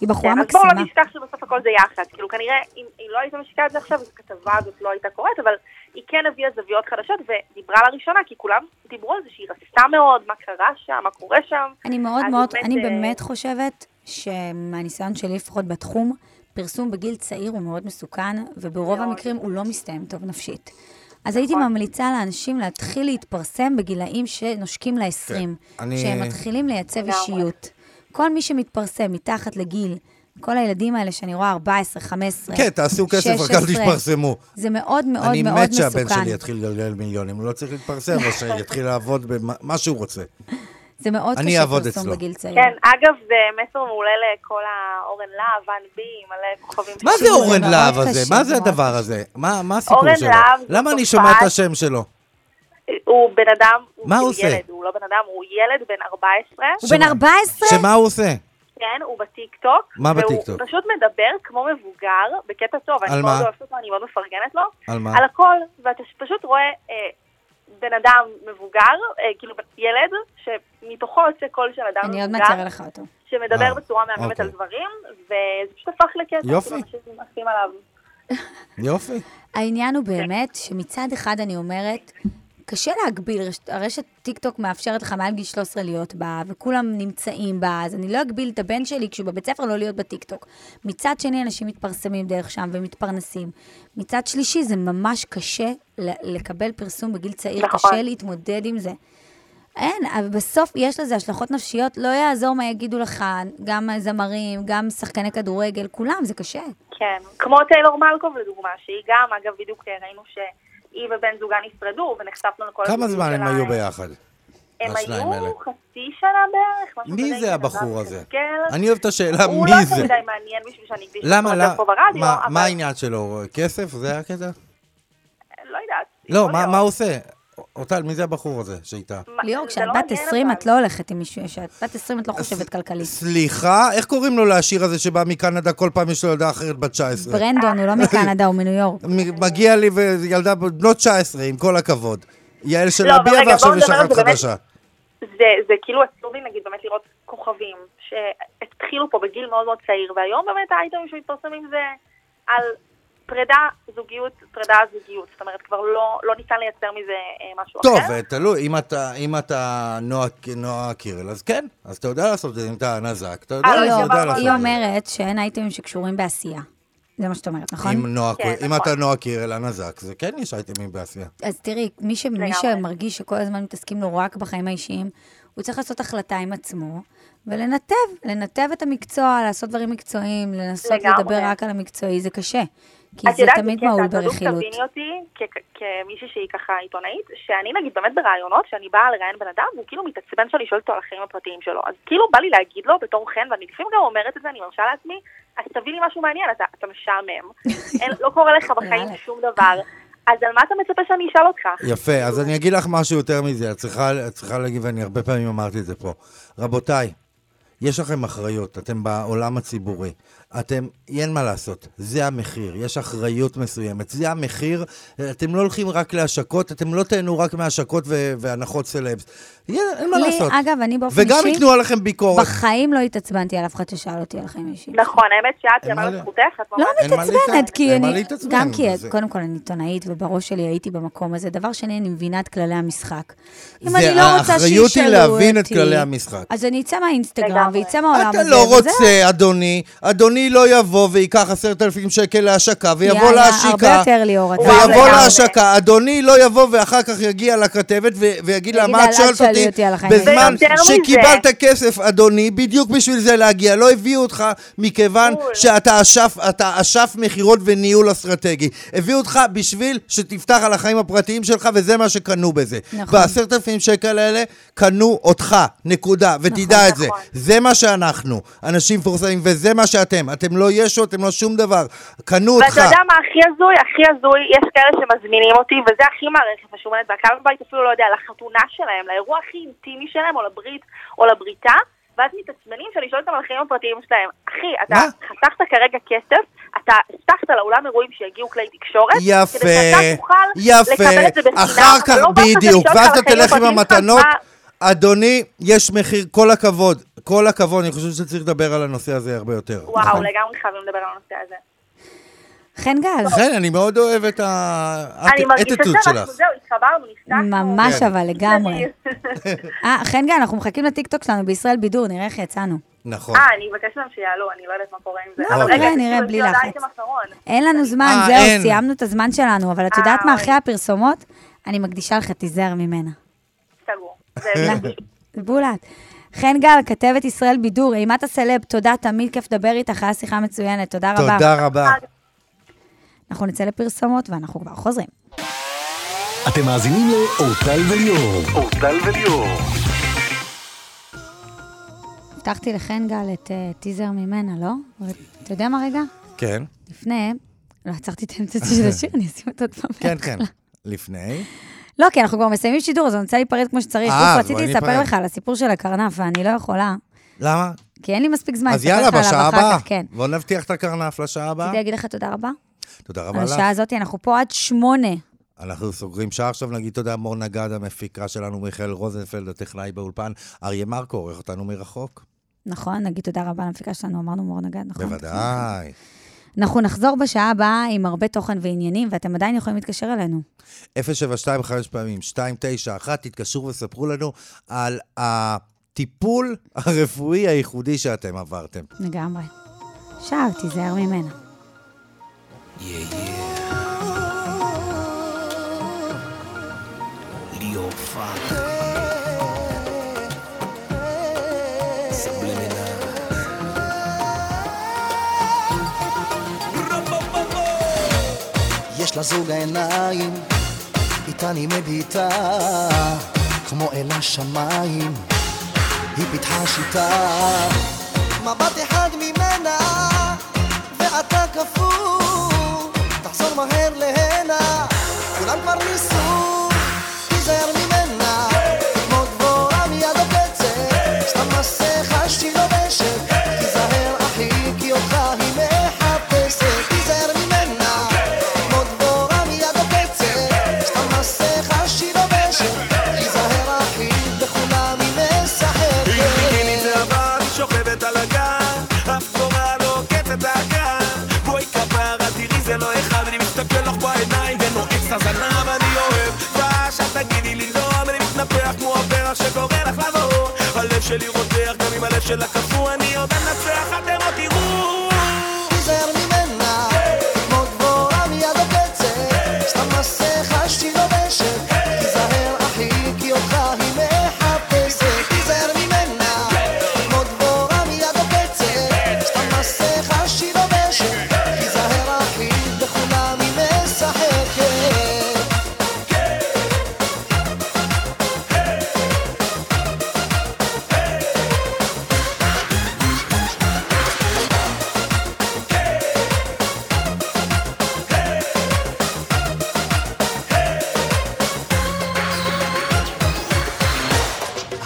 היא בחורה כן, אז בואו מקסימה. לא נשכח שבסוף הכל זה יח"צ. כאילו כנראה, אם היא לא הייתה משיקה את זה עכשיו, אז הכתבה הזאת לא הייתה קורית, אבל היא כן הביאה זוויות חדשות ודיברה לראשונה, כי כולם דיברו על זה שהיא רצתה מאוד, מה קרה שם, מה קורה שם. אני מאוד מאוד, אני אה, באמת חושבת שמהניסיון שלי לפחות בתחום, פרסום בגיל צעיר הוא מאוד מסוכן, וברוב מאוד. המקרים הוא לא מסתיים טוב נפשית. אז הייתי נכון. ממליצה לאנשים להתחיל להתפרסם בגילאים שנושקים ל-20, כן, אני- שהם מתחילים לייצב. אישיות. כל מי שמתפרסם מתחת לגיל, כל הילדים האלה שאני רואה 14, 15, כן, תעשו כסף, רק 16, אל תתפרסמו. זה מאוד מאוד אני מאוד מת שהבן מסוכן. שלי יתחיל לגלגל מיליונים, הוא לא צריך להתפרסם, או שיתחיל לעבוד במה שהוא רוצה. זה מאוד אני קשה פרסום אצלו. בגיל צעיר. כן, אגב, זה מסר מעולה לכל האורן להב, ואן בי, מלא כוכבים. מה זה אורן להב הזה? מה זה הדבר. הזה? מה מה הסיפור אורן שלו? להב זה למה אני שומע את השם שלו? הוא בן אדם, מה הוא עושה? ילד, הוא לא בן אדם, הוא ילד בן 14. הוא בן שמה? 14? שמה הוא עושה? כן, הוא בטיקטוק. מה בטיקטוק? והוא פשוט מדבר כמו מבוגר, בקטע טוב, על אני מה? מאוד אוהבת אותו, אני מאוד מפרגנת לו. על מה? על הכל, ואתה פשוט רואה אה, בן אדם מבוגר, אה, כאילו ילד, שמתוכו יוצא קול של אדם אני עוד מעט מבוגר, אראה לך אותו. שמדבר אה, בצורה מהממת אוקיי. על דברים, וזה פשוט הפך לקטע. יופי. כאילו, אנשים מתים עליו. יופי. העניין הוא באמת שמצד אחד אני אומרת, קשה להגביל, רשת- הרשת טיק טוק מאפשרת לך מעל גיל 13 להיות בה, וכולם נמצאים בה, אז אני לא אגביל את הבן שלי כשהוא בבית ספר לא להיות בטיק טוק. מצד שני, אנשים מתפרסמים דרך שם ומתפרנסים. מצד שלישי, זה ממש קשה לקבל פרסום בגיל צעיר, נכון. קשה להתמודד עם זה. אין, אבל בסוף יש לזה השלכות נפשיות, לא יעזור מה יגידו לך, גם זמרים, גם שחקני כדורגל, כולם, זה קשה. כן, כמו טיילור מלקוב לדוגמה, שהיא גם, אגב, בדיוק ראינו שהיא ובן זוגה נפרדו, ונחשפנו לכל כמה זמן הם. היו ביחד? הם היו האלה? חצי שנה בערך, משהו מי זה הבחור הזה? אני אוהב את השאלה הוא מי לא זה. יותר מדי מעניין בשביל שאני אקדיש למה, אותו לא? פה ברדיו, מה- אבל מה העניין שלו? כסף? זה הקטע? לא יודעת. לא. מה הוא עושה? אורטל, מי זה הבחור הזה שאיתה? ליאור, כשאת לא בת מעניין, 20 אבל. את לא הולכת עם מישהו, כשאת בת 20 את לא חושבת כלכלית. סליחה? איך קוראים לו לשיר הזה שבא מקנדה כל פעם יש לו ילדה אחרת בת 19? ברנדון, הוא לא מקנדה, הוא מניו יורק. מגיע לי וילדה בנות 19, עם כל הכבוד. יעל של לא, אביה ועכשיו יש אחת. חדשה. זה, זה כאילו עצוב לי נגיד באמת לראות כוכבים שהתחילו פה בגיל מאוד מאוד צעיר, והיום באמת האייטמים שמתפרסמים זה על פרידה, זוגיות, פרידה, זוגיות. זאת אומרת, כבר לא, לא ניתן לייצר מזה אה, משהו טוב, אחר. תלוי, אם אתה, אם אתה נועה, נועה קירל, אז כן, אז אתה יודע לעשות את זה, אם אתה נזק, אתה יודע, אה, לא, אתה יודע לעשות היא את זה. אומרת שאין אייטמים שקשורים בעשייה. זה מה שאת אומרת, נכון? אם נועה, כן, אם נכון. אתה נועה קירל הנזק, זה כן יש אייטמים בעשייה. אז תראי, מי, ש... מי. שמרגיש שכל הזמן מתעסקים לו רק בחיים האישיים, הוא צריך לעשות החלטה עם עצמו, ולנתב, לנתב את המקצוע, לעשות דברים מקצועיים, לנסות לגמרי. לדבר רק על המקצועי, זה קשה. כי את זה יודעת, תמיד מהול את בדיוק ברכילות. תביני אותי כ- כמישהי שהיא ככה עיתונאית, שאני נגיד באמת בראיונות, שאני באה לראיין בן אדם, והוא כאילו מתעצבן שאני שואלת אותו על החיים הפרטיים שלו. אז כאילו בא לי להגיד לו בתור חן, ואני לפעמים גם אומרת את זה, אני מרשה לעצמי, אז תביא לי משהו מעניין, אתה, אתה משעמם, לא קורה לך בחיים. שום דבר, אז על מה אתה מצפה שאני אשאל אותך? יפה, אז אני אגיד לך משהו יותר מזה, את צריכה, את צריכה להגיד, ואני הרבה פעמים אמרתי את זה פה. רבותיי, יש לכם אחריות, אתם בעולם הציבורי. אתם, אין מה לעשות, זה המחיר, יש אחריות מסוימת, זה המחיר, אתם לא הולכים רק להשקות, אתם לא תהנו רק מהשקות ו- והנחות סלבס. אין אין מה לי, לעשות. אגב, אני באופן וגם אישי, ייתנו עליכם ביקורת. בחיים לא התעצבנתי על אף אחד ששאל אותי על החיים האישיים. נכון, האמת שאת, ל- לזכותך, את לא מתעצבנת, כי אני, גם כי, זה- קודם כל, אני עיתונאית, ובראש שלי הייתי במקום הזה. דבר שני, אני מבינה את כללי המשחק. אם אני לא רוצה האחריות שישאלו היא אותי... להבין את כללי המשחק. אז אני אצא מהאינסטגרם. ויצא מהעולם הזה, אתה לא. רוצה, אדוני, אדוני לא יבוא וייקח עשרת אלפים שקל להשקה, ויבוא יאללה, להשיקה. הרבה יותר ליאור, אתה ויבוא. להשקה, אדוני לא יבוא ואחר כך יגיע לכתבת ו- ויגיד לה, מה את "אל שואלת אותי בזמן. שקיבלת כסף, אדוני, בדיוק בשביל זה להגיע. לא הביאו אותך מכיוון בול. שאתה אשף, אתה אשף מכירות וניהול אסטרטגי. הביאו אותך בשביל שתפתח על החיים הפרטיים שלך, וזה מה שקנו בזה. נכון. בעשרת אלפים שקל האלה קנו אותך, נקודה, ותדע את זה. נכון. זה מה שאנחנו, אנשים מפורסמים, וזה מה שאתם. אתם לא ישו, אתם לא שום דבר. קנו אותך. ואתה יודע מה הכי הזוי? הכי הזוי, יש כאלה שמזמינים אותי, וזה הכי מערכת משומנת, והקהל בבית אפילו לא יודע, לחתונה שלהם, לאירוע הכי אינטימי שלהם, או לברית, או לבריתה, ואז מתעצבנים שאני שואלת אותם על החיים הפרטיים שלהם. אחי, אתה מה? חסכת כרגע כסף, אתה הבטחת לאולם אירועים שיגיעו כלי תקשורת, כדי יפה, שאתה תוכל יפה. לקבל את זה בחינם, אחר כך, לא בדיוק, ואז אתה תלך עם המתנות. מה- אדוני, יש מחיר, כל הכבוד. כל הכבוד, אני חושב שצריך לדבר על הנושא הזה הרבה יותר. וואו, נכון? לגמרי חייבים לדבר על הנושא הזה. חן גל, לכן, אני מאוד אוהב את אני מרגישה האטיטוד שאנחנו, שלך. זהו, התחברנו, נפתחנו. ממש כן. אבל לגמרי. אה, חן גל, אנחנו מחכים לטיקטוק שלנו בישראל בידור, נראה איך יצאנו. נכון. אה, אני אבקש להם שיעלו, אני לא יודעת מה קורה עם זה. לא, אבל נראה, רגע, נראה, בלי לחץ. אין לנו זמן, אה, זהו. סיימנו את הזמן שלנו, אבל את אה, יודעת מה, אוי. אחרי הפרסומות, אני מקדישה לך, תיזהר ממנה. בולט. חן גל, כתבת ישראל בידור, אימת הסלב, תודה, תמיד כיף לדבר איתך, היה שיחה מצוינת, תודה רבה. תודה רבה. אנחנו נצא לפרסומות ואנחנו כבר חוזרים. אתם מאזינים לאורטל וליאור. אורטל וליאור. הבטחתי לחן גל את אה, טיזר ממנה, לא? אתה יודע מה רגע? כן, לפני, לא עצרתי את האמצע של השיר, אני אשים אותו עוד פעם. כן, כן. לפני. לא, כי אנחנו כבר מסיימים שידור, אז אני רוצה להיפרד כמו שצריך. אה, בואי רציתי לספר. לך על הסיפור של הקרנף, ואני לא יכולה, למה? כי אין לי מספיק זמן אז יאללה, בשעה הבאה. כן. בוא נבטיח את הקרנף לשעה הבאה. רציתי להגיד לך תודה רבה. תודה רבה על לך. השעה הזאת, אנחנו פה עד שמונה. אנחנו סוגרים שעה עכשיו, נגיד תודה מור נגד, המפיקה שלנו, מיכאל רוזנפלד, הטכנאי באולפן, אריה מרקו, עורך אותנו מרחוק. נכון, נגיד תודה רבה למפיקה שלנו, אמרנו מור נגד, נכון? בוודאי. אנחנו נחזור בשעה הבאה עם הרבה תוכן ועניינים, ואתם עדיין יכולים להתקשר אלינו. 072 חמש פעמים, 291, תתקשרו וספרו לנו על הטיפול הרפואי הייחודי שאתם עברתם. לגמרי. עכשיו, תיזהר ממנה. ליאור פאק. יש לה זוג העיניים, איתן היא מביטה, כמו אל השמיים, היא פיתחה שיטה. מבט אחד ממנה, ואתה קפוא, שלי רותח, גם אם הלב שלה קפוא, אני עוד אנצח, אתם עוד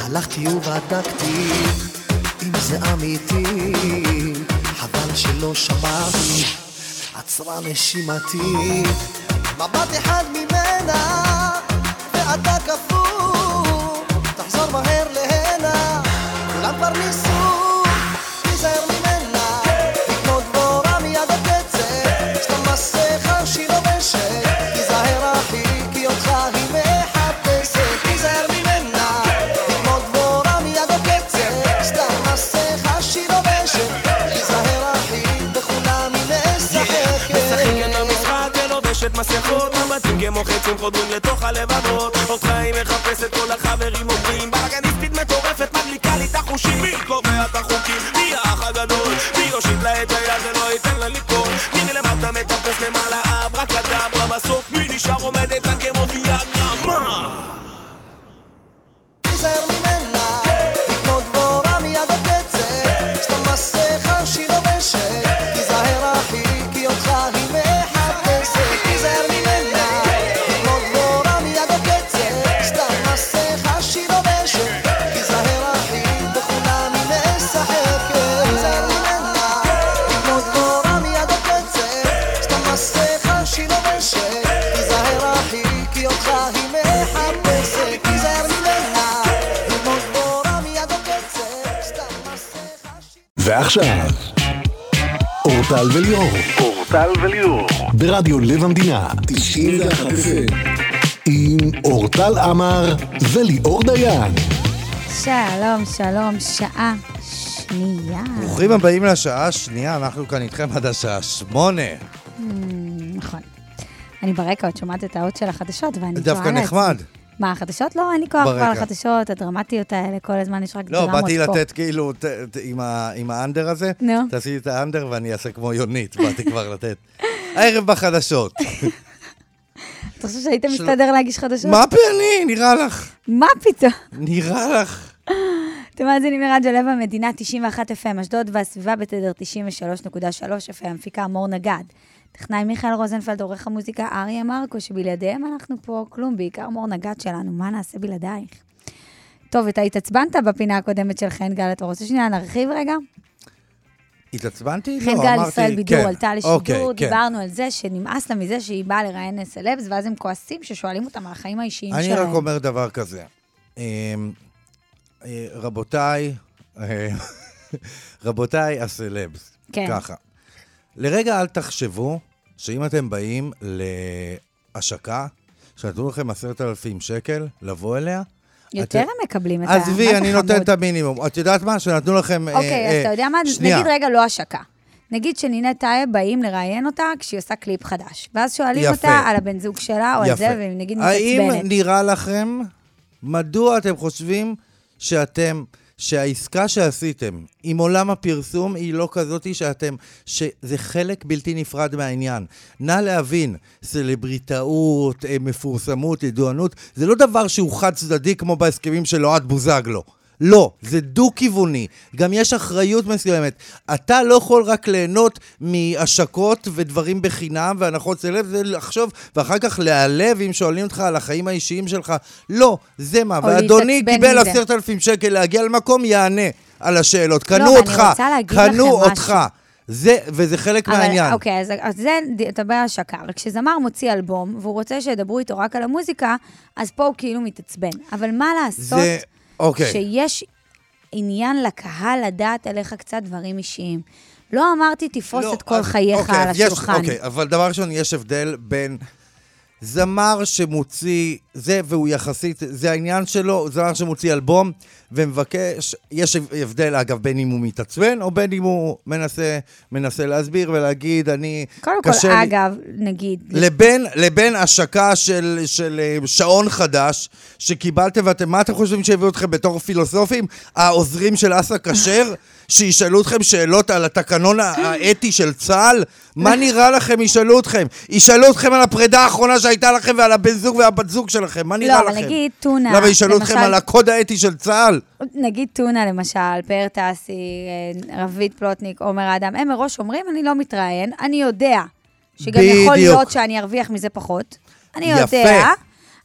הלכתי ובדקתי אם זה אמיתי, חבל שלא שמעתי, עצרה נשימתי. מבט אחד ממנה, ואתה קפוא, תחזור מהר להנה, כולם כבר ניסו, כמו חצים חודרים לתוך הלבבות. אותך היא מחפשת כל החברים עמר וליאור דיין. שלום, שלום, שעה שנייה. ברוכים הבאים לשעה השנייה, אנחנו כאן איתכם עד השעה שמונה. נכון. אני ברקע עוד שומעת את האות של החדשות, ואני תוהה דווקא. נחמד. מה, החדשות? לא, אין לי כוח כבר. לחדשות, הדרמטיות האלה, כל הזמן יש רק לא, דרמות פה. באתי לתת כאילו, ת- ת- עם ה- עם האנדר הזה, נו. תעשי את האנדר ואני אעשה כמו יונית, באתי כבר לתת. הערב בחדשות. אתה חושב שהיית מסתדר להגיש חדשות? מה פני, נראה לך? מה פתאום? נראה לך? אתם מאזינים לרדיו לב המדינה 91 FM, אשדוד והסביבה בתדר 93.3 FM, מפיקה מור נגד. טכנאי מיכאל רוזנפלד, עורך המוזיקה אריה מרקו, שבלעדיהם אנחנו פה כלום, בעיקר מור נגד שלנו, מה נעשה בלעדייך? טוב, אתה התעצבנת בפינה הקודמת של חן גל, אתה רוצה שנייה נרחיב רגע? התעצבנתי? חן לא, גל אמרתי, ישראל בידור כן. עלתה לשידור, אוקיי, כן. דיברנו על זה שנמאס לה מזה שהיא באה לראיין סלבס, ואז הם כועסים ששואלים אותם על החיים האישיים אני שלהם. רק אומר דבר כזה. אמ, אה, רבותיי, אה, רבותיי הסלבס, כן. ככה. לרגע אל תחשבו שאם אתם באים להשקה, שנתנו לכם עשרת אלפים שקל, לבוא אליה, יותר הם מקבלים את ה... עזבי, אני נותן? את המינימום. את יודעת מה? שנתנו לכם... אה, אוקיי, אז אה, אתה יודע מה? שנייה. נגיד רגע לא השקה. נגיד שנינט טייב באים לראיין אותה כשהיא עושה קליפ חדש. ואז שואלים יפה. אותה על הבן זוג שלה או על. זה, והיא נגיד האם מתעצבנת. נראה לכם, מדוע אתם חושבים שאתם, שהעסקה שעשיתם עם עולם הפרסום היא לא כזאתי שאתם, שזה חלק בלתי נפרד מהעניין. נא להבין, סלבריטאות, אה, מפורסמות, ידוענות, זה לא דבר שהוא חד צדדי כמו בהסכמים של אוהד בוזגלו. לא, זה דו-כיווני. גם יש אחריות מסוימת. אתה לא יכול רק ליהנות מהשקות ודברים בחינם והנחות סלב, זה לחשוב, ואחר כך להיעלב אם שואלים אותך על החיים האישיים שלך. לא, זה מה. ואדוני קיבל. עשרת אלפים שקל להגיע למקום, יענה על השאלות. קנו ואני אותך, קנו אותך. משהו. זה, וזה חלק מהעניין. אבל אוקיי, אז, אז זה, אתה מדבר על השקה. אבל כשזמר מוציא אלבום, והוא רוצה שידברו איתו רק על המוזיקה, אז פה הוא כאילו מתעצבן. אבל מה לעשות זה, אוקיי. שיש עניין לקהל לדעת עליך קצת דברים אישיים. לא אמרתי, תפרוס לא, את כל אז- חייך אוקיי, על אז יש- השולחן. אוקיי, אבל דבר ראשון, יש הבדל בין זמר שמוציא, זה והוא יחסית, זה העניין שלו, זמר שמוציא אלבום ומבקש, יש הבדל אגב בין אם הוא מתעצבן או בין אם הוא מנסה, מנסה להסביר ולהגיד, אני, קודם כל, לי- אגב, נגיד, לבין, לבין השקה של, של שעון חדש שקיבלתם, ואתם, מה אתם חושבים שהביאו אתכם בתור פילוסופים? העוזרים של אסא כשר? שישאלו אתכם שאלות על התקנון האתי של צה"ל? מה נראה לכם ישאלו אתכם? ישאלו אתכם על הפרידה האחרונה שהייתה לכם ועל הבן זוג והבת זוג שלכם, מה נראה לא, לכם? אבל נגיד טונה, למה ישאלו אתכם למשל- על הקוד האתי של צה"ל? נגיד טונה למשל, פאר טסי, אה, רביד פלוטניק, עומר אדם, הם מראש אומרים, אני לא מתראיין, אני יודע שגם יכול בדיוק. להיות שאני ארוויח מזה פחות. אני יפה. יודע,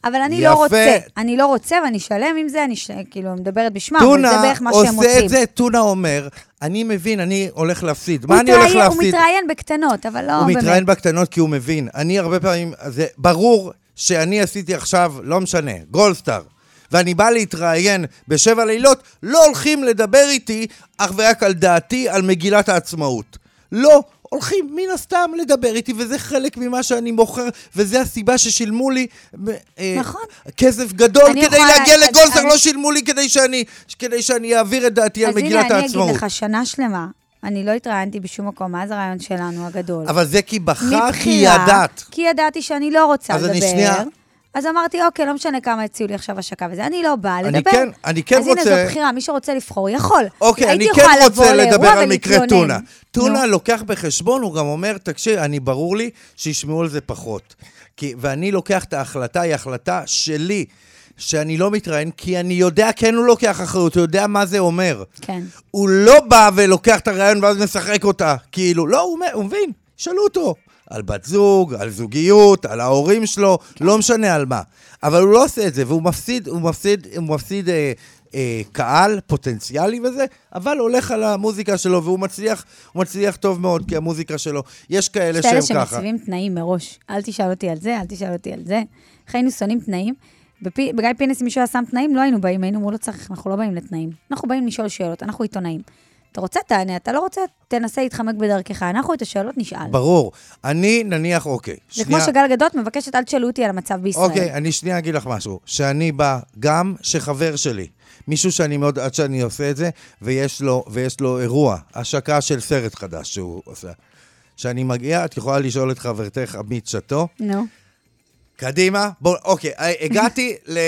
אבל אני יפה. לא רוצה. אני לא רוצה ואני שלם עם זה, אני ש... כאילו מדברת בשמם, אבל זה טונה בערך מה שהם עושה רוצים. את זה, טונה אומר, אני מבין, אני הולך להפסיד. הוא מה אני הולך להפסיד? הוא מתראיין בקטנות, אבל לא הוא באמת. מתראיין בקטנות כי הוא מבין. אני הרבה פעמים, זה ברור שאני עשיתי עכשיו, לא משנה, גולדסטאר, ואני בא להתראיין בשבע לילות, לא הולכים לדבר איתי אך ורק על דעתי על מגילת העצמאות. לא, הולכים מן הסתם לדבר איתי, וזה חלק ממה שאני מוכר, וזה הסיבה ששילמו לי אה, נכון. כסף גדול כדי להגיע אז- לגולדסטאר, אני- לא שילמו לי כדי שאני, כדי שאני אעביר את דעתי על אז מגילת הנה, אני העצמאות. אגיד לך, שנה שלמה, אני לא התראיינתי בשום מקום, מאז הרעיון שלנו הגדול. אבל זה כי בחרת, כי ידעת. כי ידעתי שאני לא רוצה אז לדבר. אני שנייה- אז אמרתי, אוקיי, לא משנה כמה הציעו לי עכשיו השקה וזה, אני לא באה אני לדבר. כן- אני כן אז הנה, רוצה- זו בחירה, מי שרוצה לבחור יכול. אוקיי, אני כן רוצה לדבר על מקרה. טונה. טונה נו. לוקח בחשבון, הוא גם אומר, תקשיב, אני ברור לי שישמעו על זה פחות. כי, ואני לוקח את ההחלטה, היא החלטה שלי, שאני לא מתראיין, כי אני יודע, כן הוא לוקח אחריות, הוא יודע מה זה אומר. כן. הוא לא בא ולוקח את הרעיון ואז משחק אותה. כאילו, לא, הוא, הוא מבין, שאלו אותו. על בת זוג, על זוגיות, על ההורים שלו, לא משנה על מה. אבל הוא לא עושה את זה, והוא מפסיד, הוא מפסיד, הוא מפסיד אה, אה, קהל פוטנציאלי וזה, אבל הולך על המוזיקה שלו, והוא מצליח, הוא מצליח טוב מאוד, כי המוזיקה שלו, יש כאלה יש כאלה שהם ככה. שמציבים תנאים מראש. אל תשאל אותי על זה, אל תשאל אותי על זה. איך היינו שונאים תנאים? בפי- בגיא פינס, אם מישהו היה שם תנאים, לא היינו באים, היינו אומרים, לא צריך, אנחנו לא באים לתנאים. אנחנו באים לשאול שאלות, אנחנו עיתונאים. אתה רוצה, תענה, אתה לא רוצה, תנסה להתחמק בדרכך. אנחנו את השאלות נשאל. ברור. אני, נניח, אוקיי. זה כמו שגל גדות מבקשת, אל תשאלו אותי על המצב בישראל. אוקיי, אני שנייה אגיד לך משהו. שאני בא, גם שחבר שלי, מישהו שאני מאוד, עד שאני עושה את זה, ויש לו, ויש לו אירוע, השקה של סרט חדש שהוא עושה. כשאני מגיע, את יכולה לשאול את חברתך עמית שתו, נו. קדימה, בוא, אוקיי, אה, הגעתי ל-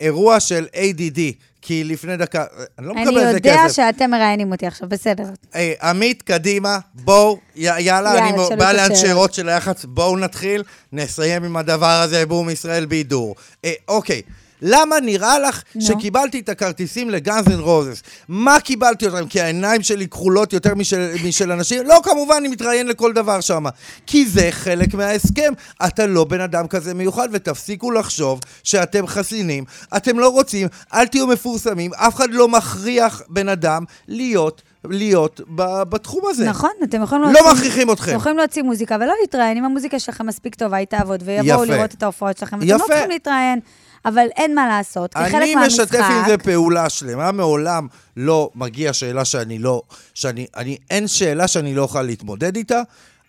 לאירוע של ADD, כי לפני דקה, אני לא אני מקבל על זה יודע כסף. שאתם מראיינים אותי עכשיו, בסדר. אה, עמית, קדימה, בואו, יאללה, יאללה, אני בא לאנשי. רוט של היח"צ, בואו נתחיל, נסיים עם הדבר הזה, בום ישראל בידור. אה, אוקיי. למה נראה לך נו. שקיבלתי את הכרטיסים לגאנז אנד רוזס? מה קיבלתי אותם? כי העיניים שלי כחולות יותר משל, משל אנשים? לא, כמובן, אני מתראיין לכל דבר שם. כי זה חלק מההסכם. אתה לא בן אדם כזה מיוחד, ותפסיקו לחשוב שאתם חסינים. אתם לא רוצים, אל תהיו מפורסמים. אף אחד לא מכריח בן אדם להיות, להיות בתחום הזה. נכון, אתם יכולים לא להוציא... מכריחים אתכם. אתם יכולים להוציא מוזיקה ולא להתראיין. אם המוזיקה שלכם מספיק טובה, היא תעבוד, ויבואו יפה. לראות את ההופעות שלכם. אתם יפה. לא צריכים להתראיין, אבל אין מה לעשות, כחלק אני מהמשחק... משתף עם זה פעולה שלמה, מעולם לא מגיע שאלה שאני לא, שאני, אני, אין שאלה שאני לא אוכל להתמודד איתה.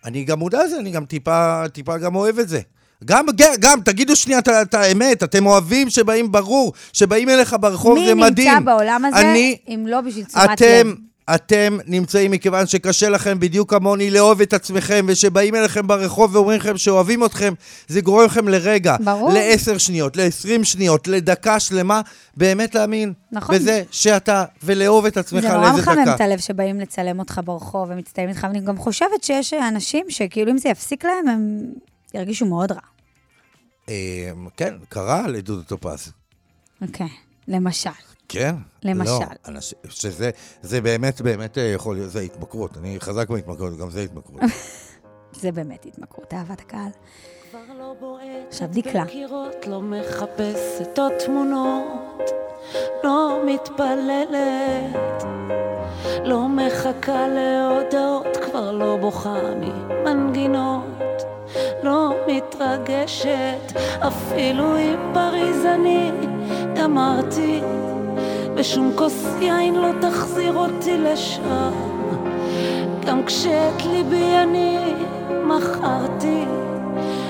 אני גם מודע לזה, אני גם טיפה, טיפה גם אוהב את זה. גם, גם, תגידו שנייה את את האמת, אתם אוהבים שבאים ברור, שבאים אליך ברחוב זה מי מדהים. נמצא בעולם הזה, אני, אם לא בשביל תשומת לב? אתם נמצאים מכיוון שקשה לכם בדיוק כמוני לאהוב את עצמכם, ושבאים אליכם ברחוב ואומרים לכם שאוהבים אתכם, זה גורם לכם לרגע, ברור. לעשר שניות, לעשרים שניות, לדקה שלמה, באמת להאמין. נכון. בזה שאתה, ולאהוב את עצמך זה נורא לאיזה מחמם דקה. את הלב שבאים לצלם אותך ברחוב ומצטלמים איתך, ואני גם חושבת שיש אנשים שכאילו אם זה יפסיק להם, הם ירגישו מאוד רע. אה, כן, קרה לדודו טופז. אוקיי, למשל. כן? למשל. לא, שזה זה באמת, באמת אה, יכול להיות, זה התמכרות. אני חזק בהתמכרות, גם זה התמכרות. זה באמת התמכרות, אהבת הקהל. לא עכשיו דקלה. לא מחפשת עוד תמונות, לא מתפללת, לא מחכה להודעות, כבר לא בוכה ממנגינות, לא מתרגשת, אפילו עם פריז אני גמרתי, ושום כוס יין לא תחזיר אותי לשם, גם כשאת ליבי אני מכרתי.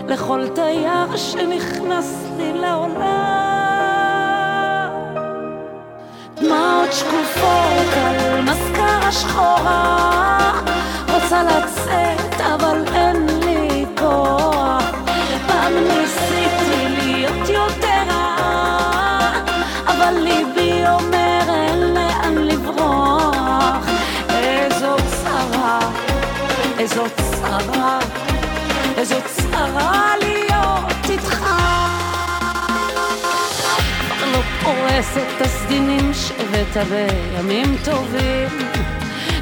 לכל תייר שנכנס לי לעולם. דמעות שקופות על מזכרה שחורה, רוצה לצאת אבל אין לי כוח. פעם ניסיתי איזו צרה. איזו צרה להיות איתך. כבר לא פורסת את הסדינים שהבאת בימים טובים,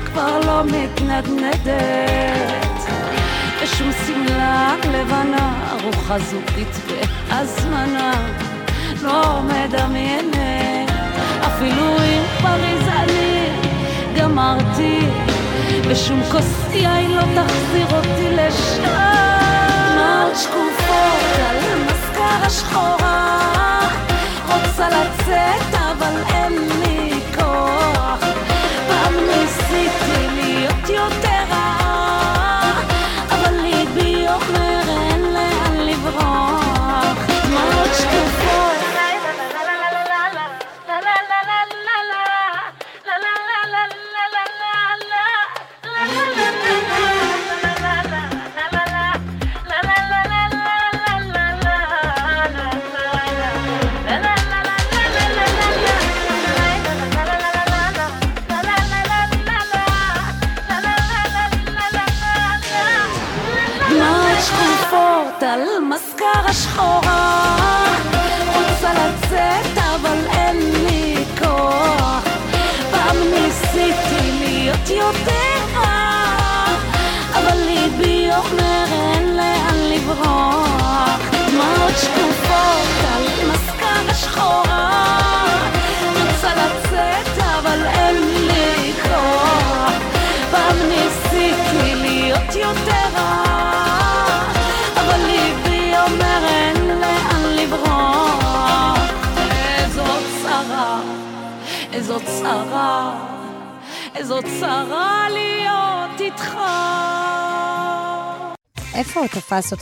כבר לא מתנדנדת, ושום שמלה לבנה, ארוחה זוגית והזמנה, לא מדמיינת, אפילו עם פריז אני גמרתי. ושום כוס יין לא תחזיר אותי לשם. דמעות שקופות על מזכרה שחורה, רוצה לצאת אבל אין לי כוח. פעם ניסיתי להיות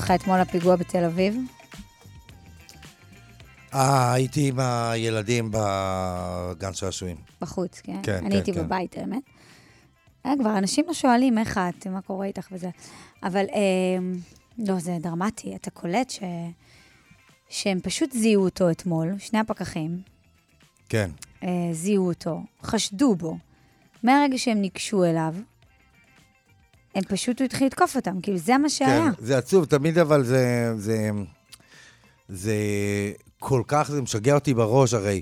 אותך אתמול הפיגוע בתל אביב? אה, הייתי עם הילדים בגן שעשועים. בחוץ, כן? כן, אני כן, הייתי כן. בבית, האמת. אה, כבר אנשים לא שואלים איך את, מה קורה איתך וזה. אבל אה, לא, זה דרמטי. אתה קולט ש... שהם פשוט זיהו אותו אתמול, שני הפקחים, כן. אה, זיהו אותו, חשדו בו. מהרגע שהם ניגשו אליו, הם פשוט, הוא התחיל לתקוף אותם, כאילו, זה מה שהיה. כן, זה עצוב, תמיד אבל זה, זה, זה כל כך, זה משגע אותי בראש, הרי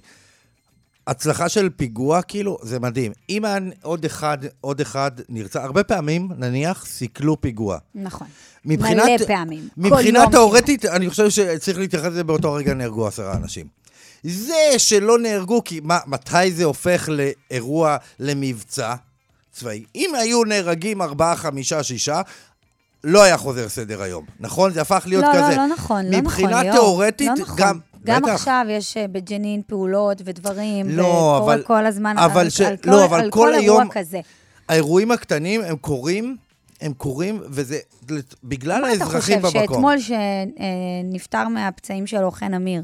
הצלחה של פיגוע, כאילו, זה מדהים. אם היה עוד אחד, עוד אחד נרצח, הרבה פעמים, נניח, סיכלו פיגוע. נכון. מבחינת, מלא פעמים. מבחינה. תאורטית, אני חושב שצריך להתייחס לזה באותו רגע נהרגו עשרה אנשים. זה שלא נהרגו, כי מה, מתי זה הופך לאירוע, למבצע צבאי? אם היו נהרגים ארבעה, חמישה, שישה, לא היה חוזר סדר היום, נכון? זה הפך להיות לא, כזה. לא, לא נכון, לא נכון, מבחינה. תיאורטית, לא נכון. גם... גם בטח. עכשיו יש אה, בג'נין פעולות ודברים, לא, וקורה אבל- כל הזמן אבל על, ש- על, לא, כל, אבל על כל כל אירוע היום- כזה. האירועים הקטנים, הם קורים, הם קורים, וזה בגלל מה אתה האזרחים חושב, במקום. שאתמול שנפטר מהפצעים שלו חן אמיר,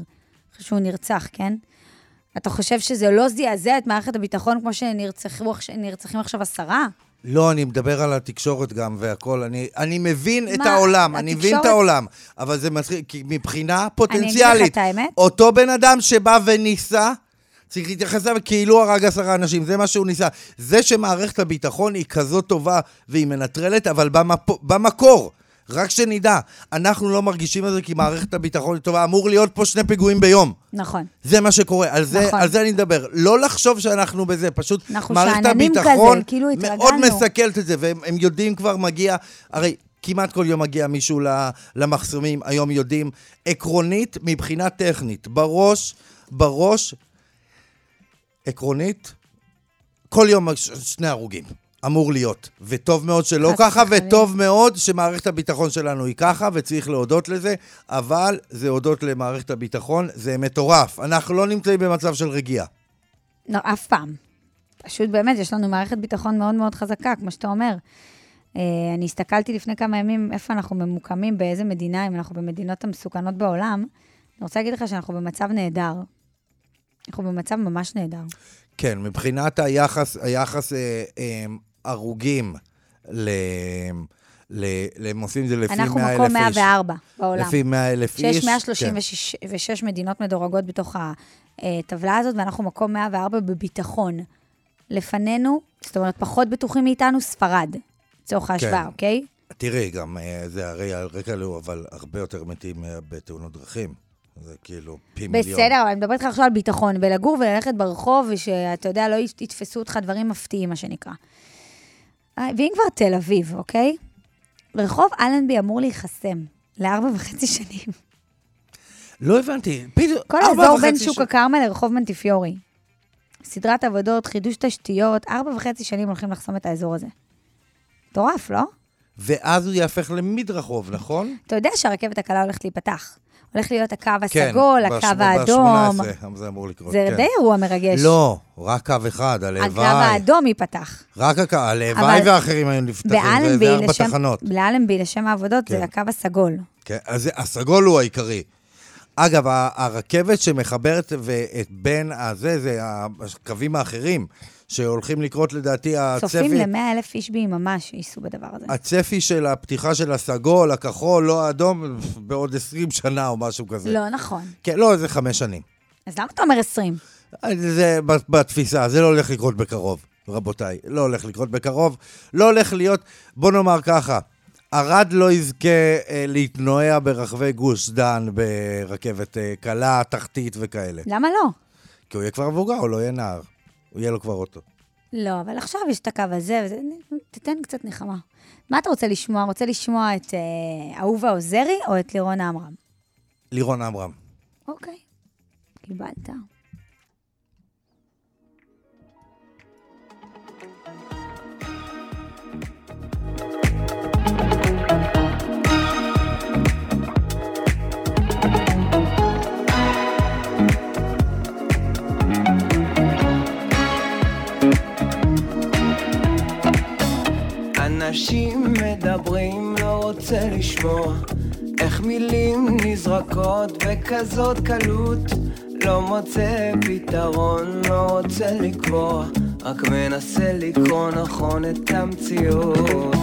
שהוא נרצח, כן? אתה חושב שזה לא זעזע את מערכת הביטחון כמו שנרצחו עכש- נרצחים עכשיו עשרה? לא, אני מדבר על התקשורת גם והכל. אני, אני מבין את מה, העולם, אני מבין את התקשורת- העולם, אבל זה מצחיק, כי מבחינה פוטנציאלית, את. אותו בן אדם שבא וניסה, צריך להתייחס אליו כאילו הרג עשרה אנשים, זה מה שהוא ניסה. זה שמערכת הביטחון היא כזאת טובה והיא מנטרלת, אבל במפ... במקור, רק שנדע, אנחנו לא מרגישים את זה כי מערכת הביטחון היא טובה, אמור להיות פה שני פיגועים ביום. נכון. זה מה שקורה, על זה, נכון. על זה אני מדבר. לא לחשוב שאנחנו בזה, פשוט מערכת הביטחון כזה, כאילו מאוד. מסכלת את זה, והם הם יודעים כבר מגיע, הרי כמעט כל יום מגיע מישהו למחסומים, היום יודעים, עקרונית, מבחינה טכנית, בראש, בראש, עקרונית, כל יום שני הרוגים. אמור להיות, וטוב מאוד שלא ככה. וטוב מאוד שמערכת הביטחון שלנו היא ככה, וצריך להודות לזה, אבל זה הודות למערכת הביטחון, זה מטורף. אנחנו לא נמצאים במצב של רגיעה. לא, אף פעם. פשוט באמת, יש לנו מערכת ביטחון מאוד מאוד חזקה, כמו שאתה אומר. אה, אני הסתכלתי לפני כמה ימים איפה אנחנו ממוקמים, באיזה מדינה, אם אנחנו במדינות המסוכנות בעולם. אני רוצה להגיד לך שאנחנו במצב נהדר. אנחנו במצב ממש נהדר. כן, מבחינת היחס, היחס אה, אה, הרוגים ל... ל... הם עושים את זה לפי 100 אלף איש. אנחנו מקום 104 בעולם. לפי 100 אלף איש. שיש כן. 136 מדינות מדורגות בתוך הטבלה הזאת, ואנחנו מקום 104 בביטחון. לפנינו, זאת אומרת, פחות בטוחים מאיתנו, ספרד, לצורך ההשוואה, כן. אוקיי? תראי, גם אה, זה הרי על רקע לאו, אבל הרבה יותר מתים בתאונות דרכים. זה כאילו פי מיליון. בסדר, אבל אני מדברת איתך עכשיו על ביטחון, ולגור וללכת ברחוב, ושאתה יודע, לא יתפסו אותך דברים מפתיעים, מה שנקרא. אה, ואם כבר תל אביב, אוקיי? רחוב אלנבי אמור להיחסם לארבע וחצי שנים. לא הבנתי. פתאום, כל האזור בין ש- שוק הכרמל לרחוב מנטיפיורי. סדרת עבודות, חידוש תשתיות, ארבע וחצי שנים הולכים לחסום את האזור הזה. מטורף, לא? ואז הוא יהפך למדרחוב, נכון? אתה יודע שהרכבת הקלה הולכת להיפתח. הולך להיות הקו כן. הסגול, בש- הקו האדום. ב-18 זה אמור לקרות, זה כן. די אירוע מרגש. לא, רק קו אחד, הלוואי. הקו האדום ייפתח. רק הקו, הלוואי אבל והאחרים היו נפתחים, זה- זה ארבע לשם- תחנות. באלנבי, לשם העבודות, כן. זה הקו הסגול. כן, אז הסגול הוא העיקרי. אגב, הרכבת שמחברת ואת בין הזה, זה הקווים האחרים, שהולכים לקרות לדעתי צופים הצפי, ל-100 אלף איש ביממה שייסעו בדבר הזה. הצפי של הפתיחה של הסגול, הכחול, לא האדום, בעוד 20 שנה או משהו כזה. לא נכון. כן, לא, זה חמש שנים. אז למה אתה אומר 20? זה בתפיסה, זה לא הולך לקרות בקרוב, רבותיי. לא הולך לקרות בקרוב. לא הולך להיות, בוא נאמר ככה, ערד לא יזכה אה, להתנועע ברחבי גוש דן ברכבת אה, קלה, תחתית וכאלה. למה לא? כי הוא יהיה כבר מבוגר, הוא לא יהיה נער. הוא יהיה לו כבר אוטו. לא, אבל עכשיו יש את הקו הזה, וזה, תתן קצת נחמה. מה אתה רוצה לשמוע? רוצה לשמוע את אה, אהובה עוזרי או את לירון עמרם? לירון עמרם. אוקיי, קיבלת. אנשים מדברים, לא רוצה לשמוע איך מילים נזרקות בכזאת קלות. לא מוצא פתרון, לא רוצה לקבוע רק מנסה לקרוא נכון את המציאות.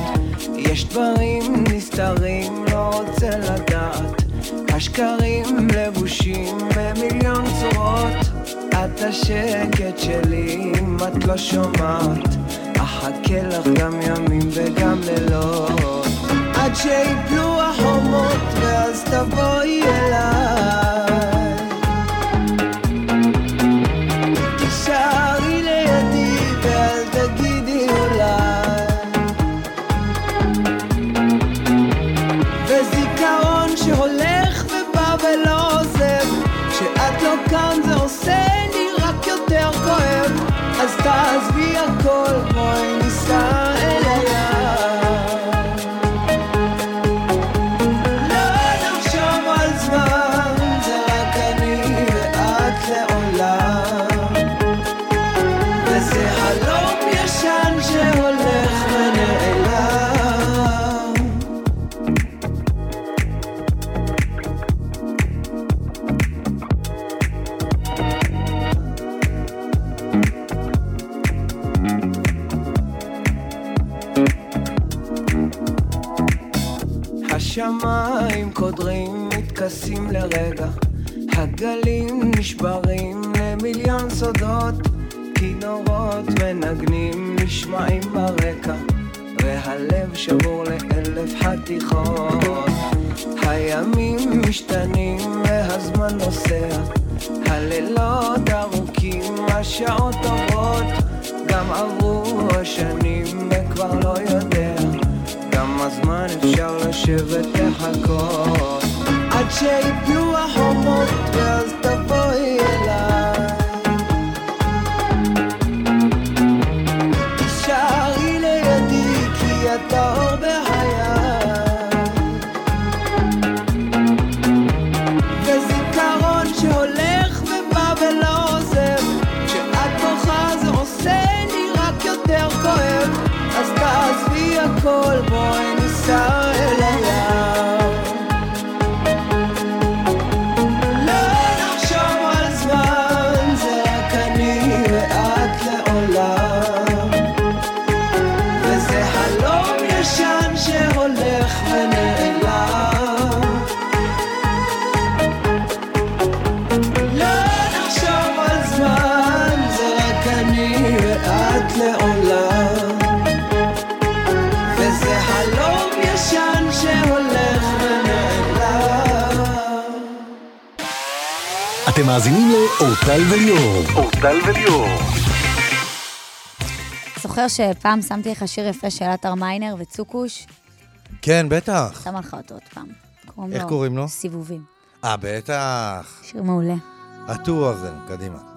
יש דברים נסתרים, לא רוצה לדעת. השקרים לבושים במיליון צורות. את השקט שלי אם את לא שומעת אחכה לך גם ימים וגם לילות. עד שיפלו החומות ואז תבואי אליי השמיים קודרים, מתכסים לרגע. הגלים נשברים למיליון סודות. כינורות מנגנים נשמעים ברקע. והלב שבור לאלף חתיכות. הימים משתנים והזמן נוסע. הלילות ארוכים, השעות טובות. גם עברו השנים וכבר לא יודע כמה זמן אפשר לשבת לחכות עד שיפלו החומות ואז לאורטל וליאור. אורטל וליאור. זוכר שפעם שמתי לך שיר יפה של עטר מיינר וצוקוש? כן, בטח. שמה לך אותו עוד פעם. קוראים איך קוראים לו? סיבובים. אה, בטח. שיר מעולה. עטו אוזן, קדימה.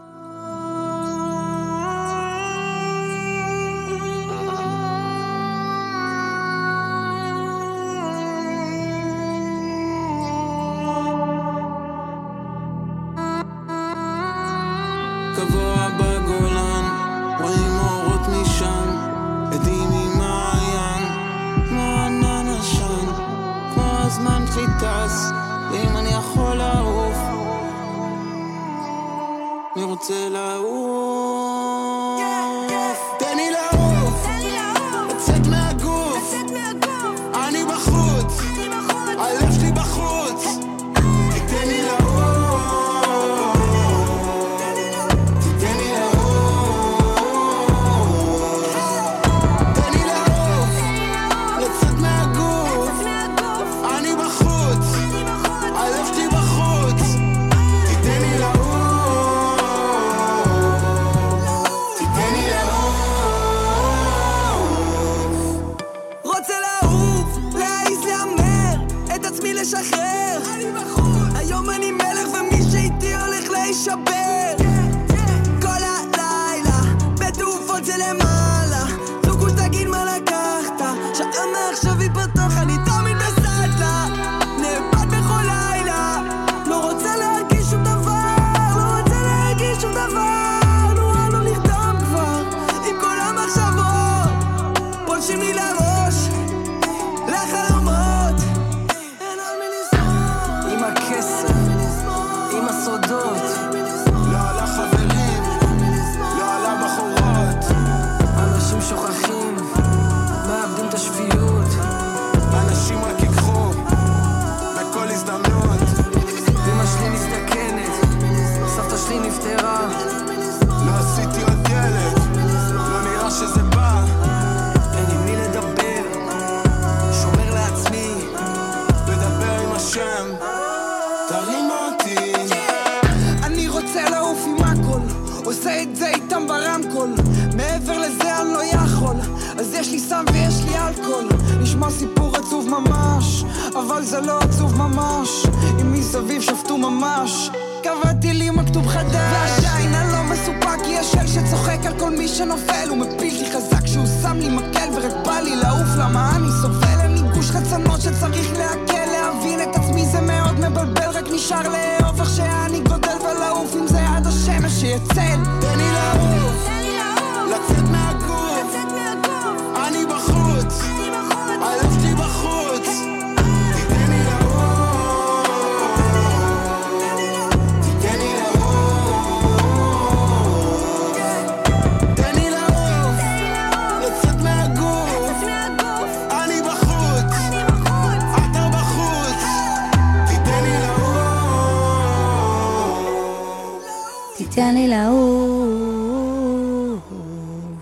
לי לעוף.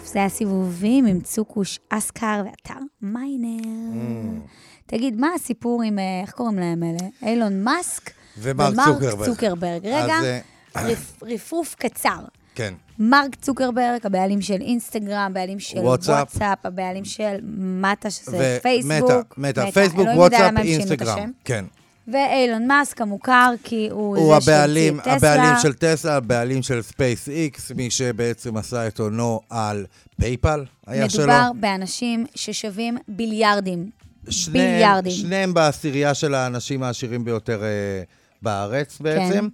זה היה סיבובים עם צוקוש אסקר ואתר מיינר. תגיד, מה הסיפור עם, אה, איך קוראים להם אלה? אילון מאסק ומרק צוקרברג. צוקרברג. רגע, אה, רפ- רפרוף קצר. כן. מרק צוקרברג, הבעלים של אינסטגרם, הבעלים של וואטסאפ. וואטסאפ, הבעלים של מטה, שזה ומטא, פייסבוק. מטא, פייסבוק, אלוהים יודע וואטסאפ, אינסטגרם. כן. ואילון מאסק המוכר, כי הוא, הוא זה הבעלים, שהמציא את טסלה. הבעלים של טסלה, הבעלים של SpaceX, מי שבעצם עשה את הונו על PayPal, היה שלו. מדובר באנשים ששווים ביליארדים. שניהם- ביליארדים. שניהם בעשירייה של האנשים העשירים ביותר אה, בארץ בעצם.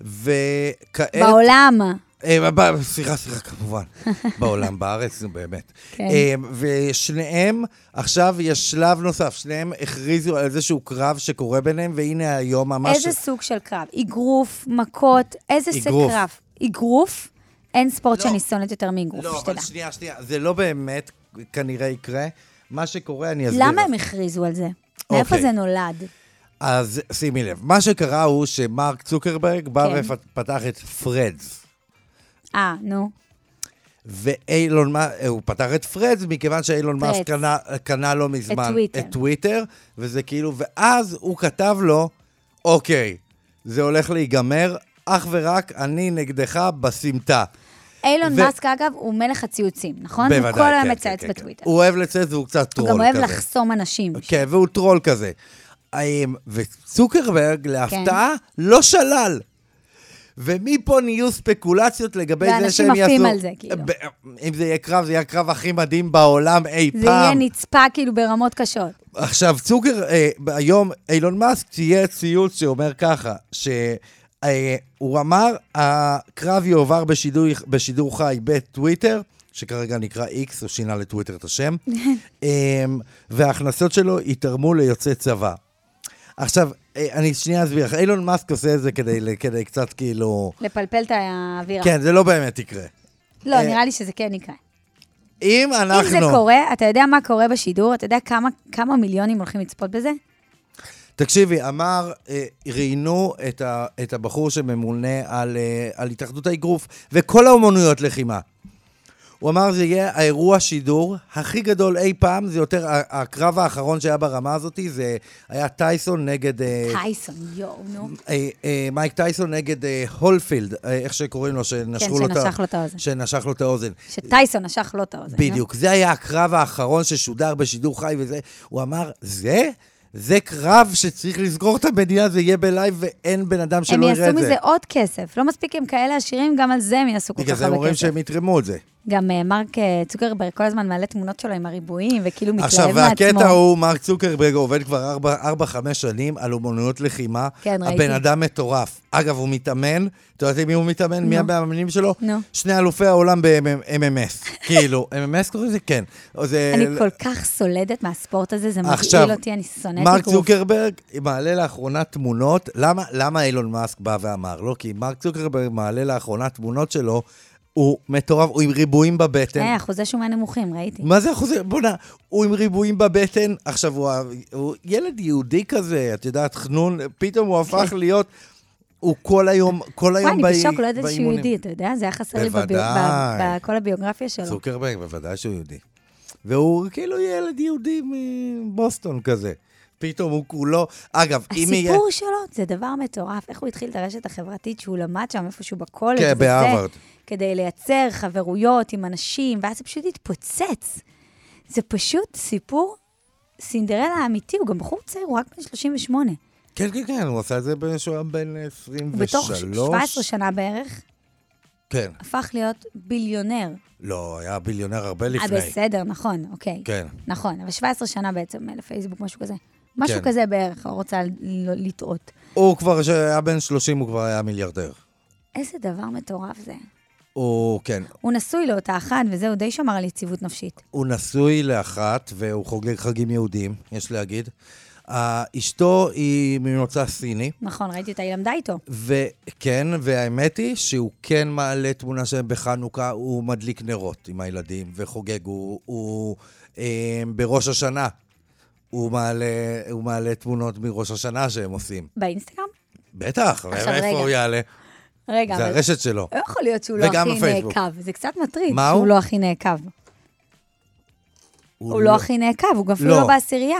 וכעת... בעולם. אה, סליחה, סליחה, כמובן. בעולם, בארץ, נו באמת. כן. אה, ושניהם, עכשיו יש שלב נוסף, שניהם הכריזו על איזשהו קרב שקורה ביניהם, והנה היום ממש... איזה סוג של קרב? אגרוף, מכות, איזה סוג. קרב? אגרוף? אין ספורט לא. שאני שונאת יותר מאגרוף, לא, שתדע. אבל שנייה, שנייה, זה לא באמת כנראה יקרה. מה שקורה, אני אסביר. למה הם הכריזו על זה? מאיפה אוקיי. זה נולד? אז שימי לב, מה שקרה הוא שמרק צוקרברג בא כן. ופתח את פרדס. אה, נו. ואילון מאסק, הוא פתח את פרדס מכיוון שאילון מאסק קנה, קנה לא מזמן טוויטר. את טוויטר, וזה כאילו, ואז הוא כתב לו, אוקיי, זה הולך להיגמר, אך ורק אני נגדך בסמטה. אילון ו- מאסק, אגב, הוא מלך הציוצים, נכון? הוא כל היום מצייץ בטוויטר. הוא אוהב לצייץ והוא קצת הוא טרול גם כזה. אוהב לחסום אנשים. כן, והוא טרול כזה. וצוקרברג, כן. להפתעה, לא שלל. ומפה נהיו ספקולציות לגבי זה ואנשים שהם יעשו... עפים על זה, כאילו. אם זה יהיה קרב, זה יהיה הקרב הכי מדהים בעולם אי זה יהיה פעם. נצפה כאילו ברמות קשות. עכשיו, צוקר, אה, היום אילון מאסק תהיה ציוץ שאומר ככה, שהוא אמר, הקרב יועבר בשידור, בשידור חי בטוויטר, שכרגע נקרא X, הוא שינה לטוויטר את השם, אמ, וההכנסות שלו יתרמו ליוצאי צבא. עכשיו, אה, אני שנייה אסביר לך, אילון מאסק עושה את זה כדי, כדי קצת כאילו... לפלפל את האווירה. כן, זה לא באמת יקרה. לא, אה, נראה לי שזה כן יקרה. אם אנחנו... אם זה קורה, אתה יודע מה קורה בשידור? אתה יודע כמה, כמה מיליונים הולכים לצפות בזה? תקשיבי, אמר, אה, ראיינו את, ה, את הבחור שממונה על, אה, על התאחדות האגרוף וכל האומנויות לחימה. הוא אמר, זה יהיה האירוע שידור הכי גדול אי פעם, זה יותר, הקרב האחרון שהיה ברמה הזאת, זה היה טייסון נגד... אה, טייסון, יואו, נו. אה, אה, מייק טייסון נגד הולפילד, איך שקוראים לו, שנשכו כן, לו, את ה- שנשך לו את האוזן. שנשך לו את האוזן. שטייסון נשך לו את האוזן. בדיוק, זה היה הקרב האחרון ששודר בשידור חי וזה. הוא אמר, זה? זה קרב שצריך לסגור את המדינה, זה יהיה בלייב ואין בן אדם הם שלא יראה יעשו את זה. מזה עוד כסף. לא מספיק הם כאלה עשירים, גם על זה הם יעשו כל בגלל כך זה הם הרבה אומרים כסף. שהם יתרמו את זה. גם אה, מרק אה, צוקרברג כל הזמן מעלה תמונות שלו עם הריבועים, וכאילו מתלהב עכשיו, מעצמו. והקטע הוא, מרק צוקרברג עובד כבר 4-5 שנים על אומנויות לחימה. כן, ראיתי. הבן אדם מטורף. אגב, הוא מתאמן, את יודעת מי הוא מתאמן? מי נו. המאמנים שלו? נו. שני אלופי העולם ב-MMS. כאילו, MMS קוראים לזה? כן. זה- אני כל כך סולדת מהספורט הזה, זה עכשיו, מבהיל אותי, אני שונאת מרק אגרוף. צוקרברג מעלה לאחרונה תמונות, למה, למה אילון מאסק בא ואמר לו? כי מרק צוקרברג מעלה לאחרונה תמונות שלו, הוא מטורף, הוא עם ריבועים בבטן. אה, אחוזי שומן נמוכים, ראיתי. מה זה אחוזי? בוא'נה, הוא עם ריבועים בבטן, עכשיו הוא, הוא ילד יהודי כזה, את יודעת, חנון, פתאום הוא הפך להיות, הוא כל היום, כל וואי, היום אני באי- בשוק, לא ידעתי שהוא באימונים. יהודי, אתה יודע? זה היה חסר לי בכל הביוגרפיה שלו. צוקרברג, בוודאי שהוא יהודי. והוא כאילו ילד יהודי מבוסטון כזה. פתאום הוא כולו... אגב, אם יהיה... הסיפור שלו זה דבר מטורף, איך הוא התחיל את הרשת החברתית שהוא למד שם איפשהו בקולג' כן, בהרווארד. כדי לייצר חברויות עם אנשים, ואז זה פשוט התפוצץ. זה פשוט סיפור סינדרלה אמיתי, הוא גם בחור צעיר, הוא רק בן 38. כן, כן, כן, הוא עשה את זה כשהוא היה בן 23. בתוך 17 שנה בערך, כן. הפך להיות ביליונר. לא, היה ביליונר הרבה אה, לפני. בסדר, נכון, אוקיי. כן. נכון, אבל 17 שנה בעצם לפייסבוק, משהו כזה. משהו כן. כזה בערך, אני רוצה לטעות. הוא כבר, כשהיה בן 30, הוא כבר היה מיליארדר. איזה דבר מטורף זה. הוא, כן, הוא נשוי לאותה אחת, וזהו, די שמר על יציבות נפשית. הוא נשוי לאחת, והוא חוגג חגים יהודיים, יש להגיד. אשתו היא ממוצא סיני, נכון, ראיתי אותה, היא למדה איתו. וכן, והאמת היא שהוא כן מעלה תמונה שלהם בחנוכה, הוא מדליק נרות עם הילדים וחוגג, הוא, הוא אה, בראש השנה. הוא מעלה, הוא מעלה תמונות מראש השנה שהם עושים. באינסטגרם? בטח, עכשיו, איפה. הוא יעלה? רגע, זה אבל... הרשת שלו. לא יכול להיות שהוא לא הכי בפייסבוק. נעקב. זה קצת מטריד מה שהוא הוא? לא הכי נעקב. הוא לא הכי נעקב, הוא גם אפילו לא. לא בעשירייה.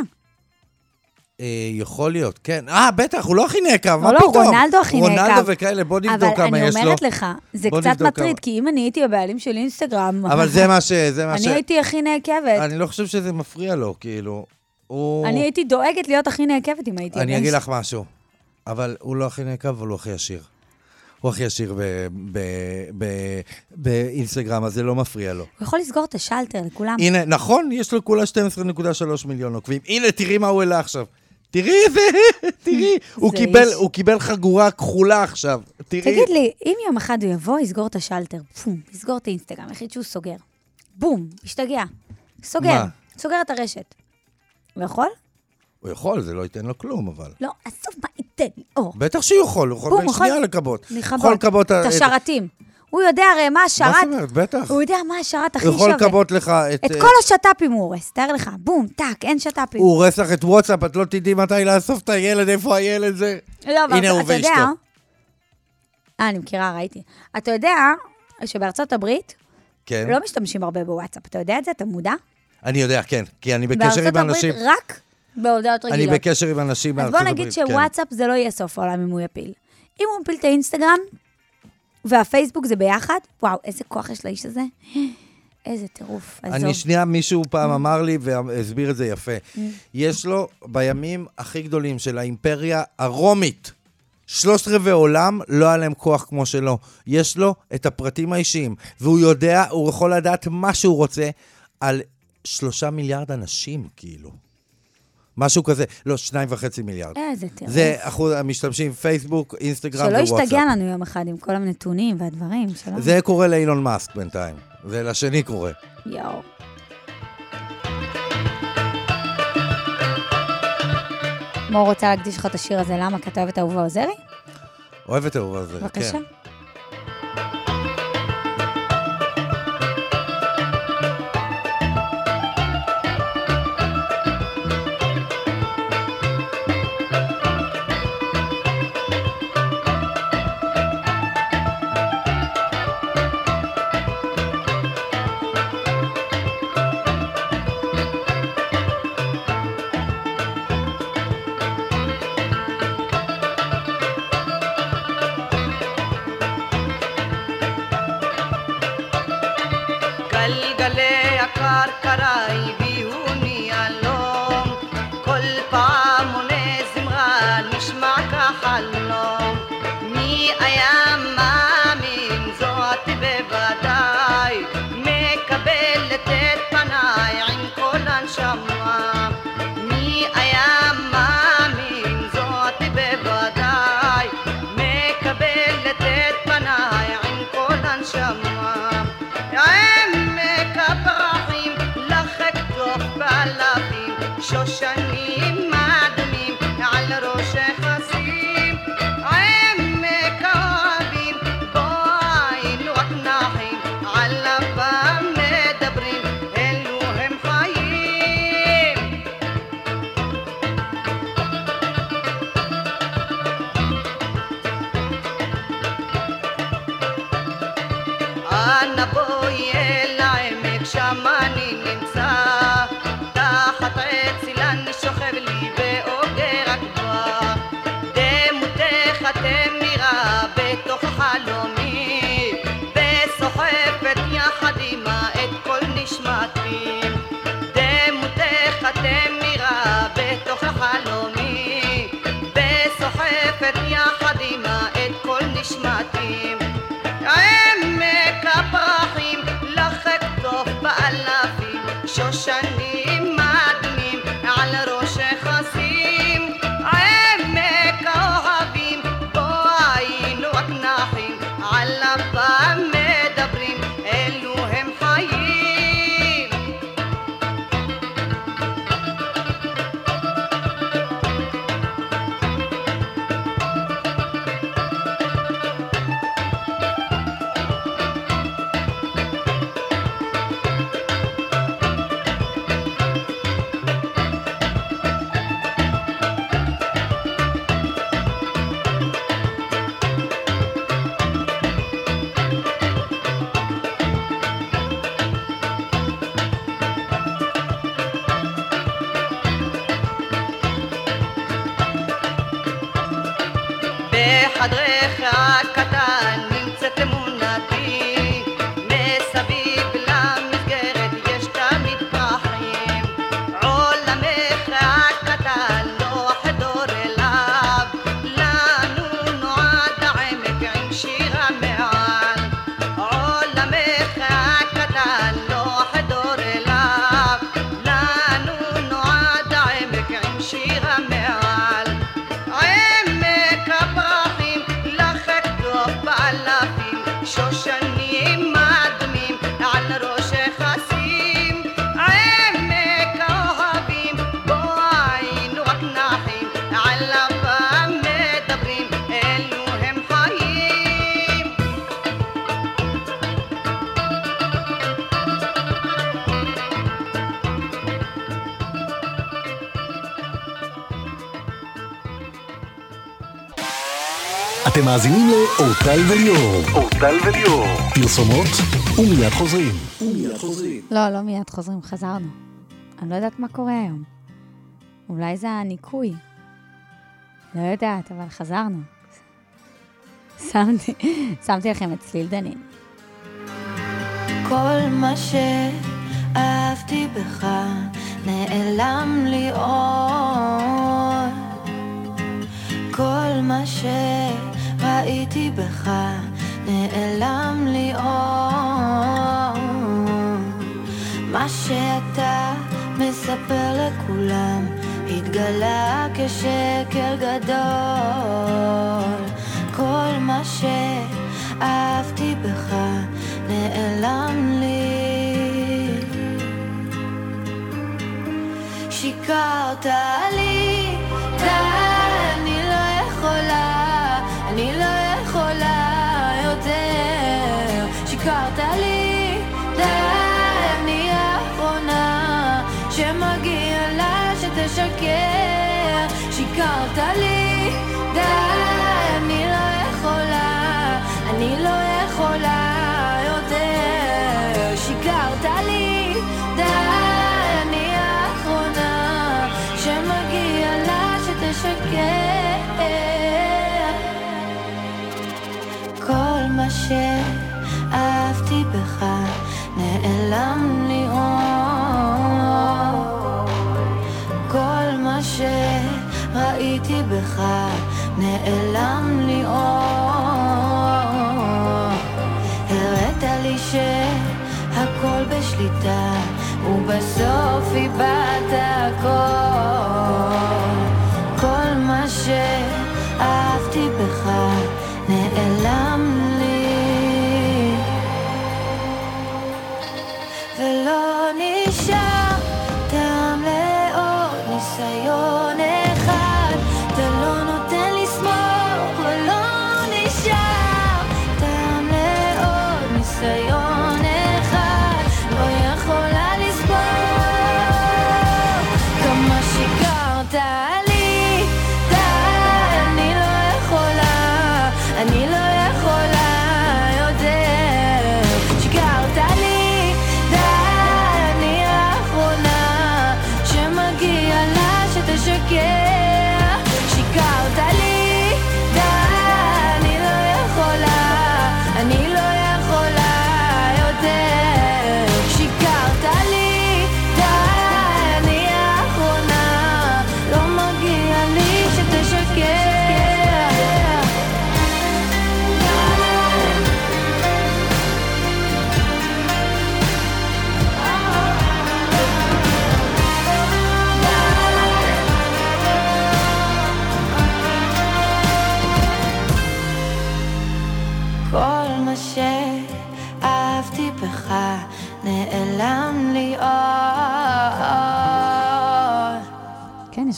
אה, יכול להיות, כן. אה, בטח, הוא לא הכי נעקב, מה לא, פתאום? לא, רונלדו הכי נעקב. רונלדו וכאלה, בוא נבדוק כמה יש לו. אבל אני אומרת לך, זה קצת מטריד, כמה. כי אם אני הייתי הבעלים של אינסטגרם... אבל זה מה ש... זה מה ש... אני הייתי הכי נעקבת. אני לא חושב שזה מפריע לו, כאילו. הוא... אני הייתי דואגת להיות הכי נעקבת אם הייתי... אני אגיד ש- לך משהו. אבל הוא לא הכי נעקב, אבל הוא הכי עשיר. הוא הכי עשיר באינסטגרם, אז זה לא מפריע לו. הוא יכול לסגור את השלטר לכולם. הנה, נכון, יש לו כולה 12.3 מיליון עוקבים. הנה, תראי מה הוא העלה עכשיו. תראי איזה, תראי, הוא קיבל. הוא קיבל חגורה כחולה עכשיו. תראי. תגיד לי, אם יום אחד הוא יבוא, יסגור את השלטר, פום, יסגור את האינסטגרם, יחליט שהוא סוגר. בום, השתגע. סוגר, מה? סוגר את הרשת. הוא יכול? הוא יכול, זה לא ייתן לו כלום, אבל. לא, עזוב מה ייתן לי. או, בטח שהוא יכול, הוא יכול בשנייה יכול לכבות. לכבות. יכול לכבות את השרתים. הוא יודע הרי מה מה השרת, זאת אומרת? בטח. הוא יודע מה השרת הכי הוא יכול שווה. לכבות לך את... את אה, כל השת"פים הוא הורס, תאר לך, בום, טאק, אין שת"פים. הוא הורס לך את וואטסאפ, את לא תדעי מתי לאסוף את הילד, איפה הילד זה. לא, אבל אתה יודע... אה, אני מכירה, ראיתי. אתה יודע שבארצות הברית כן. לא משתמשים הרבה בוואטסאפ, אתה יודע את זה? אתה מודע? אני יודע, כן. כי אני בקשר בארצות עם אנשים... הברית רק בהודעות אני רגילות. בקשר עם אנשים אז מארצות בוא הברית. נגיד כן. שוואטסאפ זה לא יהיה סוף העולם אם הוא יפיל. אם הוא מפיל את האינסטגרם והפייסבוק זה ביחד, וואו, איזה כוח יש לאיש הזה. איזה טירוף, עזוב. אני שנייה, מישהו פעם אמר לי והסביר את זה יפה. יש לו בימים הכי גדולים של האימפריה הרומית, שלושת רבעי עולם, לא היה להם כוח כמו שלו. יש לו את הפרטים האישיים, והוא יודע, הוא יכול לדעת מה שהוא רוצה על שלושה מיליארד אנשים, כאילו. משהו כזה, לא, שניים וחצי מיליארד. איזה טירוף. זה אחוז המשתמשים פייסבוק, אינסטגרם שלא ווואטסאפ. ישתגע לנו יום אחד עם כל הנתונים והדברים, שלא... זה קורה לאילון מאסק בינתיים. זה לשני קורה. יואו. מור רוצה להקדיש לך את השיר הזה, למה? כי אתה אוהב את אהובה עוזרי? אוהב את האהוב הזה, כן. בבקשה. ಗಲ್ ಗಲೆ מאזינים לאורטל וליאור. אורטל וליאור. פרסומות ומיד חוזרים. ומיד חוזרים. לא, לא מיד חוזרים, חזרנו. אני לא יודעת מה קורה היום. אולי זה הניקוי. לא יודעת, אבל חזרנו. שמתי, שמתי לכם את צליל דנין. כל מה שאהבתי בך נעלם לי עוד כל מה שראיתי בך נעלם לי עוד מה שאתה מספר לכולם התגלה כשקר גדול. כל מה שאהבתי בך נעלם לי. שיקרת לי, עוד. כל מה שראיתי בך. הראת לי בשליטה ובסוף. כל מה בך נעלם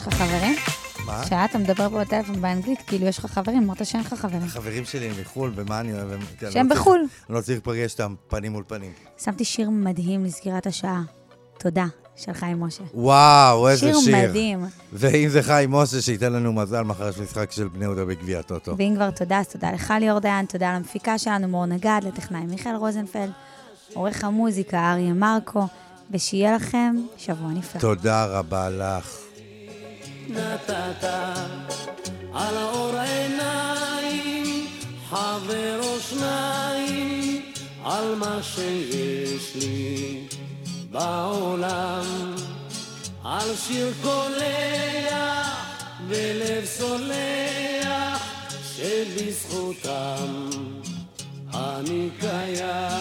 לך חברים? מה? כשאתה מדבר בטלפון באנגלית, כאילו יש לך חברים, אמרת שאין לך חברים. חברים שלי הם מחו"ל, ומה אני אוהב? אני שהם לא בחו"ל. אני לא צריך לפגש אותם פנים מול פנים. שמתי שיר מדהים לסגירת השעה. תודה, של חיים משה. וואו, איזה שיר. שיר מדהים. ואם זה חיים משה, שייתן לנו מזל, מחר יש משחק של בני יהודה בגביע הטוטו. ואם כבר תודה, אז תודה לך ליאור דיין, תודה למפיקה שלנו מור נגד, לטכנאי מיכאל רוזנפלד, עורך המוזיקה אריה מרקו, ושיהיה לכם שבוע נפלא. תודה רבה לך. נתת על האור עיניים, חבר או שניים, על מה שיש לי בעולם, על שיר קולח ולב סולח, שבזכותם אני קיים.